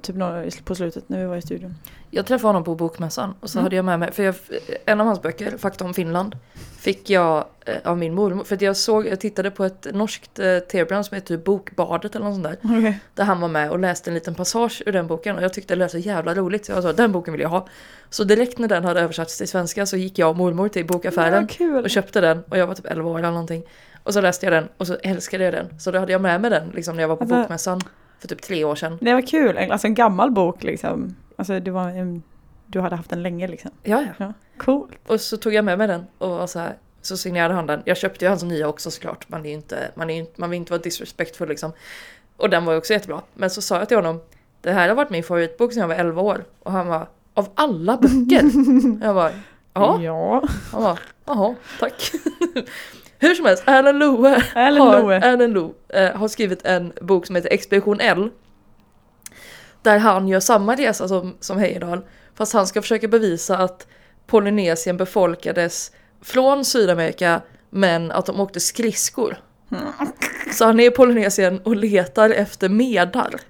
Speaker 2: typ några, på slutet när vi var i studion.
Speaker 1: Jag träffade honom på bokmässan och så
Speaker 2: Mm.
Speaker 1: hade jag med mig, för jag, en av hans böcker, Fakta om Finland, fick jag eh, av min mormor. För att jag såg, jag tittade på ett norskt eh, tv-program som heter typ Bokbadet eller något sånt där.
Speaker 2: Okej.
Speaker 1: Där han var med och läste en liten passage ur den boken och jag tyckte det lät så jävla roligt. Så jag sa den boken vill jag ha. Så direkt när den hade översatts till svenska så gick jag och mormor till bokaffären
Speaker 2: kul.
Speaker 1: och köpte den och jag var typ 11 år eller någonting. Och så läste jag den och så älskade jag den. Så då hade jag med mig den liksom när jag var på
Speaker 2: Alltså-
Speaker 1: bokmässan för typ tre år sedan.
Speaker 2: Det var kul, En- alltså en gammal bok liksom. Alltså det var en, du hade haft den länge liksom.
Speaker 1: Ja, ja.
Speaker 2: Ja. Coolt.
Speaker 1: Och så tog jag med mig den och var så här, så signerade han den. Jag köpte ju hans nya också såklart. Man, är inte, man, är man vill inte vara disrespectful liksom. Och den var ju också jättebra. Men så sa jag till honom, det här har varit min favoritbok sedan jag var 11 år. Och han var av alla böcker? <laughs> jag bara, ja.
Speaker 2: Ja.
Speaker 1: Han bara, jaha, tack. <laughs> Hur som helst, Alan Loe
Speaker 2: Alan
Speaker 1: har,
Speaker 2: Loe.
Speaker 1: Alan Loe, eh, har skrivit en bok som heter Expedition L. Där han gör samma resa som, som Heyerdahl. Fast han ska försöka bevisa att Polynesien befolkades från Sydamerika men att de åkte skridskor. Så han är i Polynesien och letar efter medar.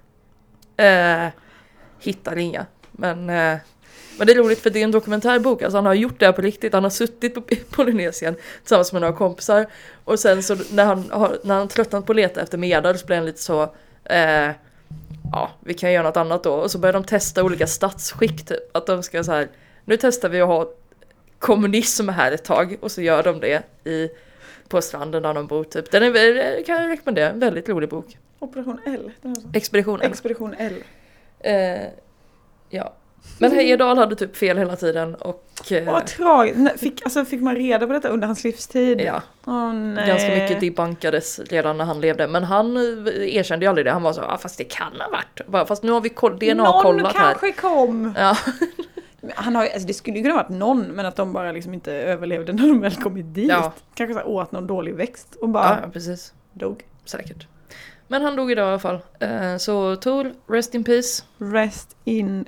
Speaker 1: Eh, hittar inga. Men, eh, men det är roligt för det är en dokumentärbok, alltså han har gjort det här på riktigt. Han har suttit på Polynesien tillsammans med några kompisar. Och sen så när han har när han tröttnat på att leta efter medar så blir han lite så eh, Ja, vi kan göra något annat då. Och så börjar de testa olika statsskick typ. Att de ska så här, nu testar vi att ha kommunism här ett tag. Och så gör de det i, på stranden där de bor typ. Den är, kan jag rekommendera, en väldigt rolig bok.
Speaker 2: Operation L.
Speaker 1: Expedition L.
Speaker 2: Expedition L.
Speaker 1: Eh, ja. Men Heyerdahl hade typ fel hela tiden och... Eh,
Speaker 2: Vad tragiskt. Fick, alltså, fick man reda på detta under hans livstid?
Speaker 1: ja,
Speaker 2: Åh nej.
Speaker 1: ganska mycket debunkades redan när han levde. Men han eh, erkände ju aldrig det. Han var så, ah, fast det kan ha varit. Bara, fast nu har vi koll, DNA-kollat här.
Speaker 2: Någon kanske kom.
Speaker 1: Ja,
Speaker 2: Han har, alltså, det skulle ju kunna varit någon, men att de bara liksom inte överlevde när de väl kommit dit.
Speaker 1: Ja.
Speaker 2: Kanske så här, åt någon dålig växt och bara
Speaker 1: ja, precis.
Speaker 2: dog.
Speaker 1: Säkert. Men han dog idag i alla fall. Eh, så Tool, Rest in Peace.
Speaker 2: Rest in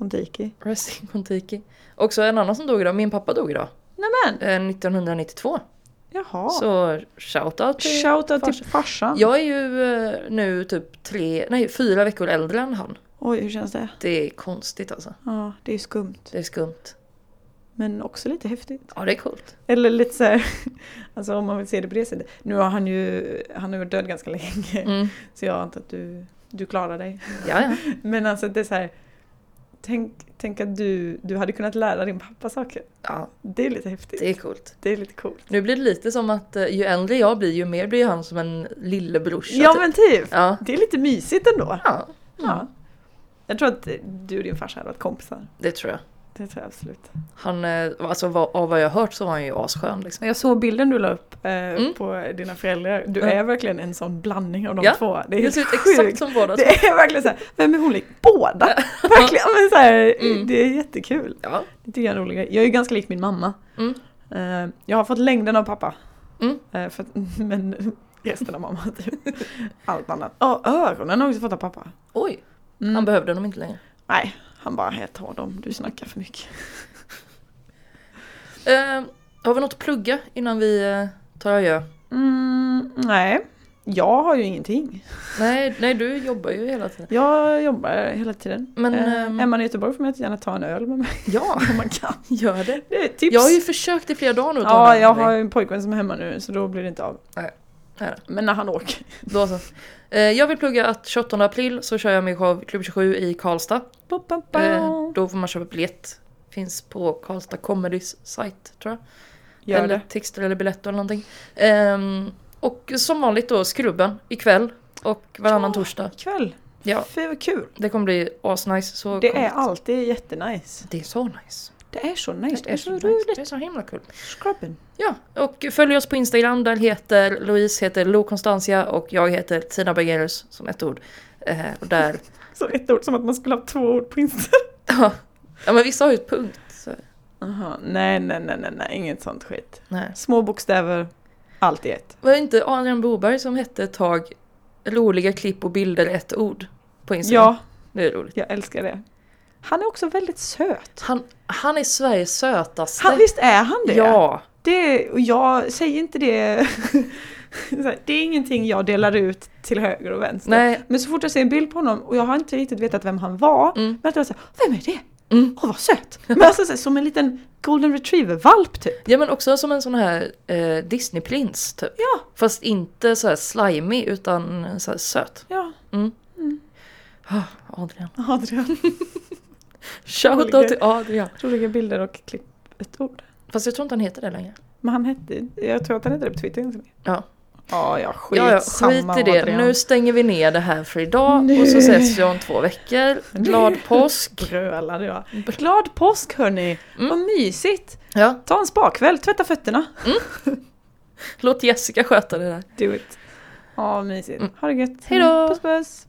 Speaker 2: Kontiki.
Speaker 1: Rest in Kontiki. Också en annan som dog idag, min pappa dog idag.
Speaker 2: Nämen,
Speaker 1: Eh, 1992.
Speaker 2: jaha.
Speaker 1: Så shoutout till
Speaker 2: Shoutout till
Speaker 1: farsan.
Speaker 2: farsan.
Speaker 1: Jag är ju eh, nu typ tre, nej fyra veckor äldre än han.
Speaker 2: Oj, hur känns det?
Speaker 1: Det är konstigt alltså.
Speaker 2: Ja, det är skumt.
Speaker 1: Det är skumt.
Speaker 2: Men också lite häftigt.
Speaker 1: Ja det är coolt.
Speaker 2: Eller lite så här, <laughs> alltså om man vill se det på det sättet. Nu har han ju, han har varit död ganska länge.
Speaker 1: Mm.
Speaker 2: Så jag antar att du, du klarar dig.
Speaker 1: Ja, ja. <laughs>
Speaker 2: Men alltså det är så här, tänk, tänk att du, du hade kunnat lära din pappa saker.
Speaker 1: ja,
Speaker 2: Det är lite häftigt.
Speaker 1: det är coolt.
Speaker 2: Det är lite coolt.
Speaker 1: Nu blir det lite som att eh, ju äldre jag blir ju mer blir han som en lillebrorsa.
Speaker 2: Ja
Speaker 1: typ.
Speaker 2: men typ!
Speaker 1: Ja.
Speaker 2: Det är lite mysigt ändå.
Speaker 1: ja,
Speaker 2: Ja. Jag tror att du och din farsa hade varit kompisar.
Speaker 1: det tror jag.
Speaker 2: Det tror jag absolut.
Speaker 1: Han, eh, alltså av vad jag har hört så var han ju asskön liksom.
Speaker 2: Jag såg bilden du la upp eh,
Speaker 1: Mm.
Speaker 2: på dina föräldrar. Du
Speaker 1: Ja.
Speaker 2: är verkligen en sån blandning av de
Speaker 1: Ja,
Speaker 2: två. Det är helt
Speaker 1: ser ut
Speaker 2: sjukt.
Speaker 1: exakt som båda.
Speaker 2: Det är verkligen så här, vem är hon lik? Båda! <laughs> verkligen, men så här,
Speaker 1: Mm.
Speaker 2: det är jättekul.
Speaker 1: Ja.
Speaker 2: Det tycker jag är en rolig grej. Jag är ju ganska lik min mamma.
Speaker 1: Mm.
Speaker 2: Eh, jag har fått längden av pappa.
Speaker 1: Mm.
Speaker 2: Eh, för, <laughs> men resten av mamma typ. Allt annat. Ja, öronen har jag också fått av pappa.
Speaker 1: Oj,
Speaker 2: Mm.
Speaker 1: han behövde dem inte längre.
Speaker 2: Nej, han bara, jag tar dem, du snackar för mycket. <laughs>
Speaker 1: Eh, har vi något att plugga innan vi eh, tar adjö?
Speaker 2: Mm, nej, jag har ju ingenting.
Speaker 1: Nej, nej, du jobbar ju hela tiden.
Speaker 2: Jag jobbar hela tiden.
Speaker 1: Men,
Speaker 2: eh,
Speaker 1: ehm,
Speaker 2: är man i Göteborg får man gärna ta en öl med mig <laughs>
Speaker 1: Ja,
Speaker 2: om man kan.
Speaker 1: gör det.
Speaker 2: Det tips.
Speaker 1: Jag har ju försökt i flera dagar nu att ta
Speaker 2: ja, jag har en pojkvän som är hemma nu så då blir det inte av.
Speaker 1: Nej.
Speaker 2: Men när han åker. <laughs>
Speaker 1: Då så. Eh, jag vill plugga att 28 april så kör jag min show Klubb 27 i Karlstad.
Speaker 2: Ba, ba, ba.
Speaker 1: Eh, då får man köpa biljett. Finns på Karlstad Comedys sajt tror jag.
Speaker 2: Gör
Speaker 1: eller
Speaker 2: det.
Speaker 1: Tixter eller Biletto eller någonting. Ehm, och som vanligt då Skrubben ikväll och varannan
Speaker 2: Ja.
Speaker 1: torsdag.
Speaker 2: Ikväll.
Speaker 1: Ja.
Speaker 2: Fy vad kul.
Speaker 1: Det kommer bli asnice. Så
Speaker 2: Det är alltid jättenice.
Speaker 1: Det är så nice.
Speaker 2: Det är så nice.
Speaker 1: Det är så,
Speaker 2: roligt.
Speaker 1: Det är så himla kul.
Speaker 2: Scrubben.
Speaker 1: Ja, och följ oss på Instagram. Där heter Louise heter Lo Constantia och jag heter Tina Bergerus som ett ord. Eh, och där, <laughs>
Speaker 2: Så ett ord som att man skulle ha två ord på Insta. <laughs>
Speaker 1: ja, ja men vissa har ju ett punkt. Så,
Speaker 2: Aha. Nej, nej, nej, nej, nej, inget sånt skit.
Speaker 1: nej.
Speaker 2: Små bokstäver, allt i ett.
Speaker 1: Var det inte Adrian Boberg som hette ett tag roliga klipp och bilder ett ord på Instagram?
Speaker 2: Ja,
Speaker 1: Det är roligt.
Speaker 2: jag älskar det. Han är också väldigt söt.
Speaker 1: Han, han är Sveriges sötaste.
Speaker 2: Han, visst är han det?
Speaker 1: Ja,
Speaker 2: det jag säger inte det. <laughs> Det är ingenting jag delar ut till höger och vänster.
Speaker 1: nej.
Speaker 2: Men så fort jag ser en bild på honom och jag har inte riktigt vetat vem han var.
Speaker 1: Mm.
Speaker 2: Men att jag såhär, vem är det?
Speaker 1: Mm.
Speaker 2: Åh vad söt! Men alltså så som en liten golden retriever-valp typ.
Speaker 1: Ja men också som en sån här eh, Disneyprins typ.
Speaker 2: Ja.
Speaker 1: Fast inte så här slimy utan så söt.
Speaker 2: Ja,
Speaker 1: Mm.
Speaker 2: Mm.
Speaker 1: Ah, Adrian.
Speaker 2: Adrian. <laughs>
Speaker 1: Shoutout
Speaker 2: Roliga.
Speaker 1: till Adrian.
Speaker 2: Roliga bilder och klipp ett ord.
Speaker 1: Fast jag tror inte han heter det längre.
Speaker 2: Men han hette, jag tror att han hette det på Twitter länge.
Speaker 1: Ja.
Speaker 2: Ja, ja, skit
Speaker 1: Ja, ja, skit i det. Nu stänger vi ner det här för idag
Speaker 2: Nu.
Speaker 1: och så ses vi om två veckor. Glad påsk! <laughs>
Speaker 2: Brölade jag. Glad påsk hörni!
Speaker 1: Mm.
Speaker 2: Vad mysigt!
Speaker 1: Ja,
Speaker 2: Ta en spakväll, tvätta fötterna.
Speaker 1: låt Jessica sköta det där.
Speaker 2: Do it. Ja, mysigt. Ha det gött.
Speaker 1: Hej då.
Speaker 2: Puss puss!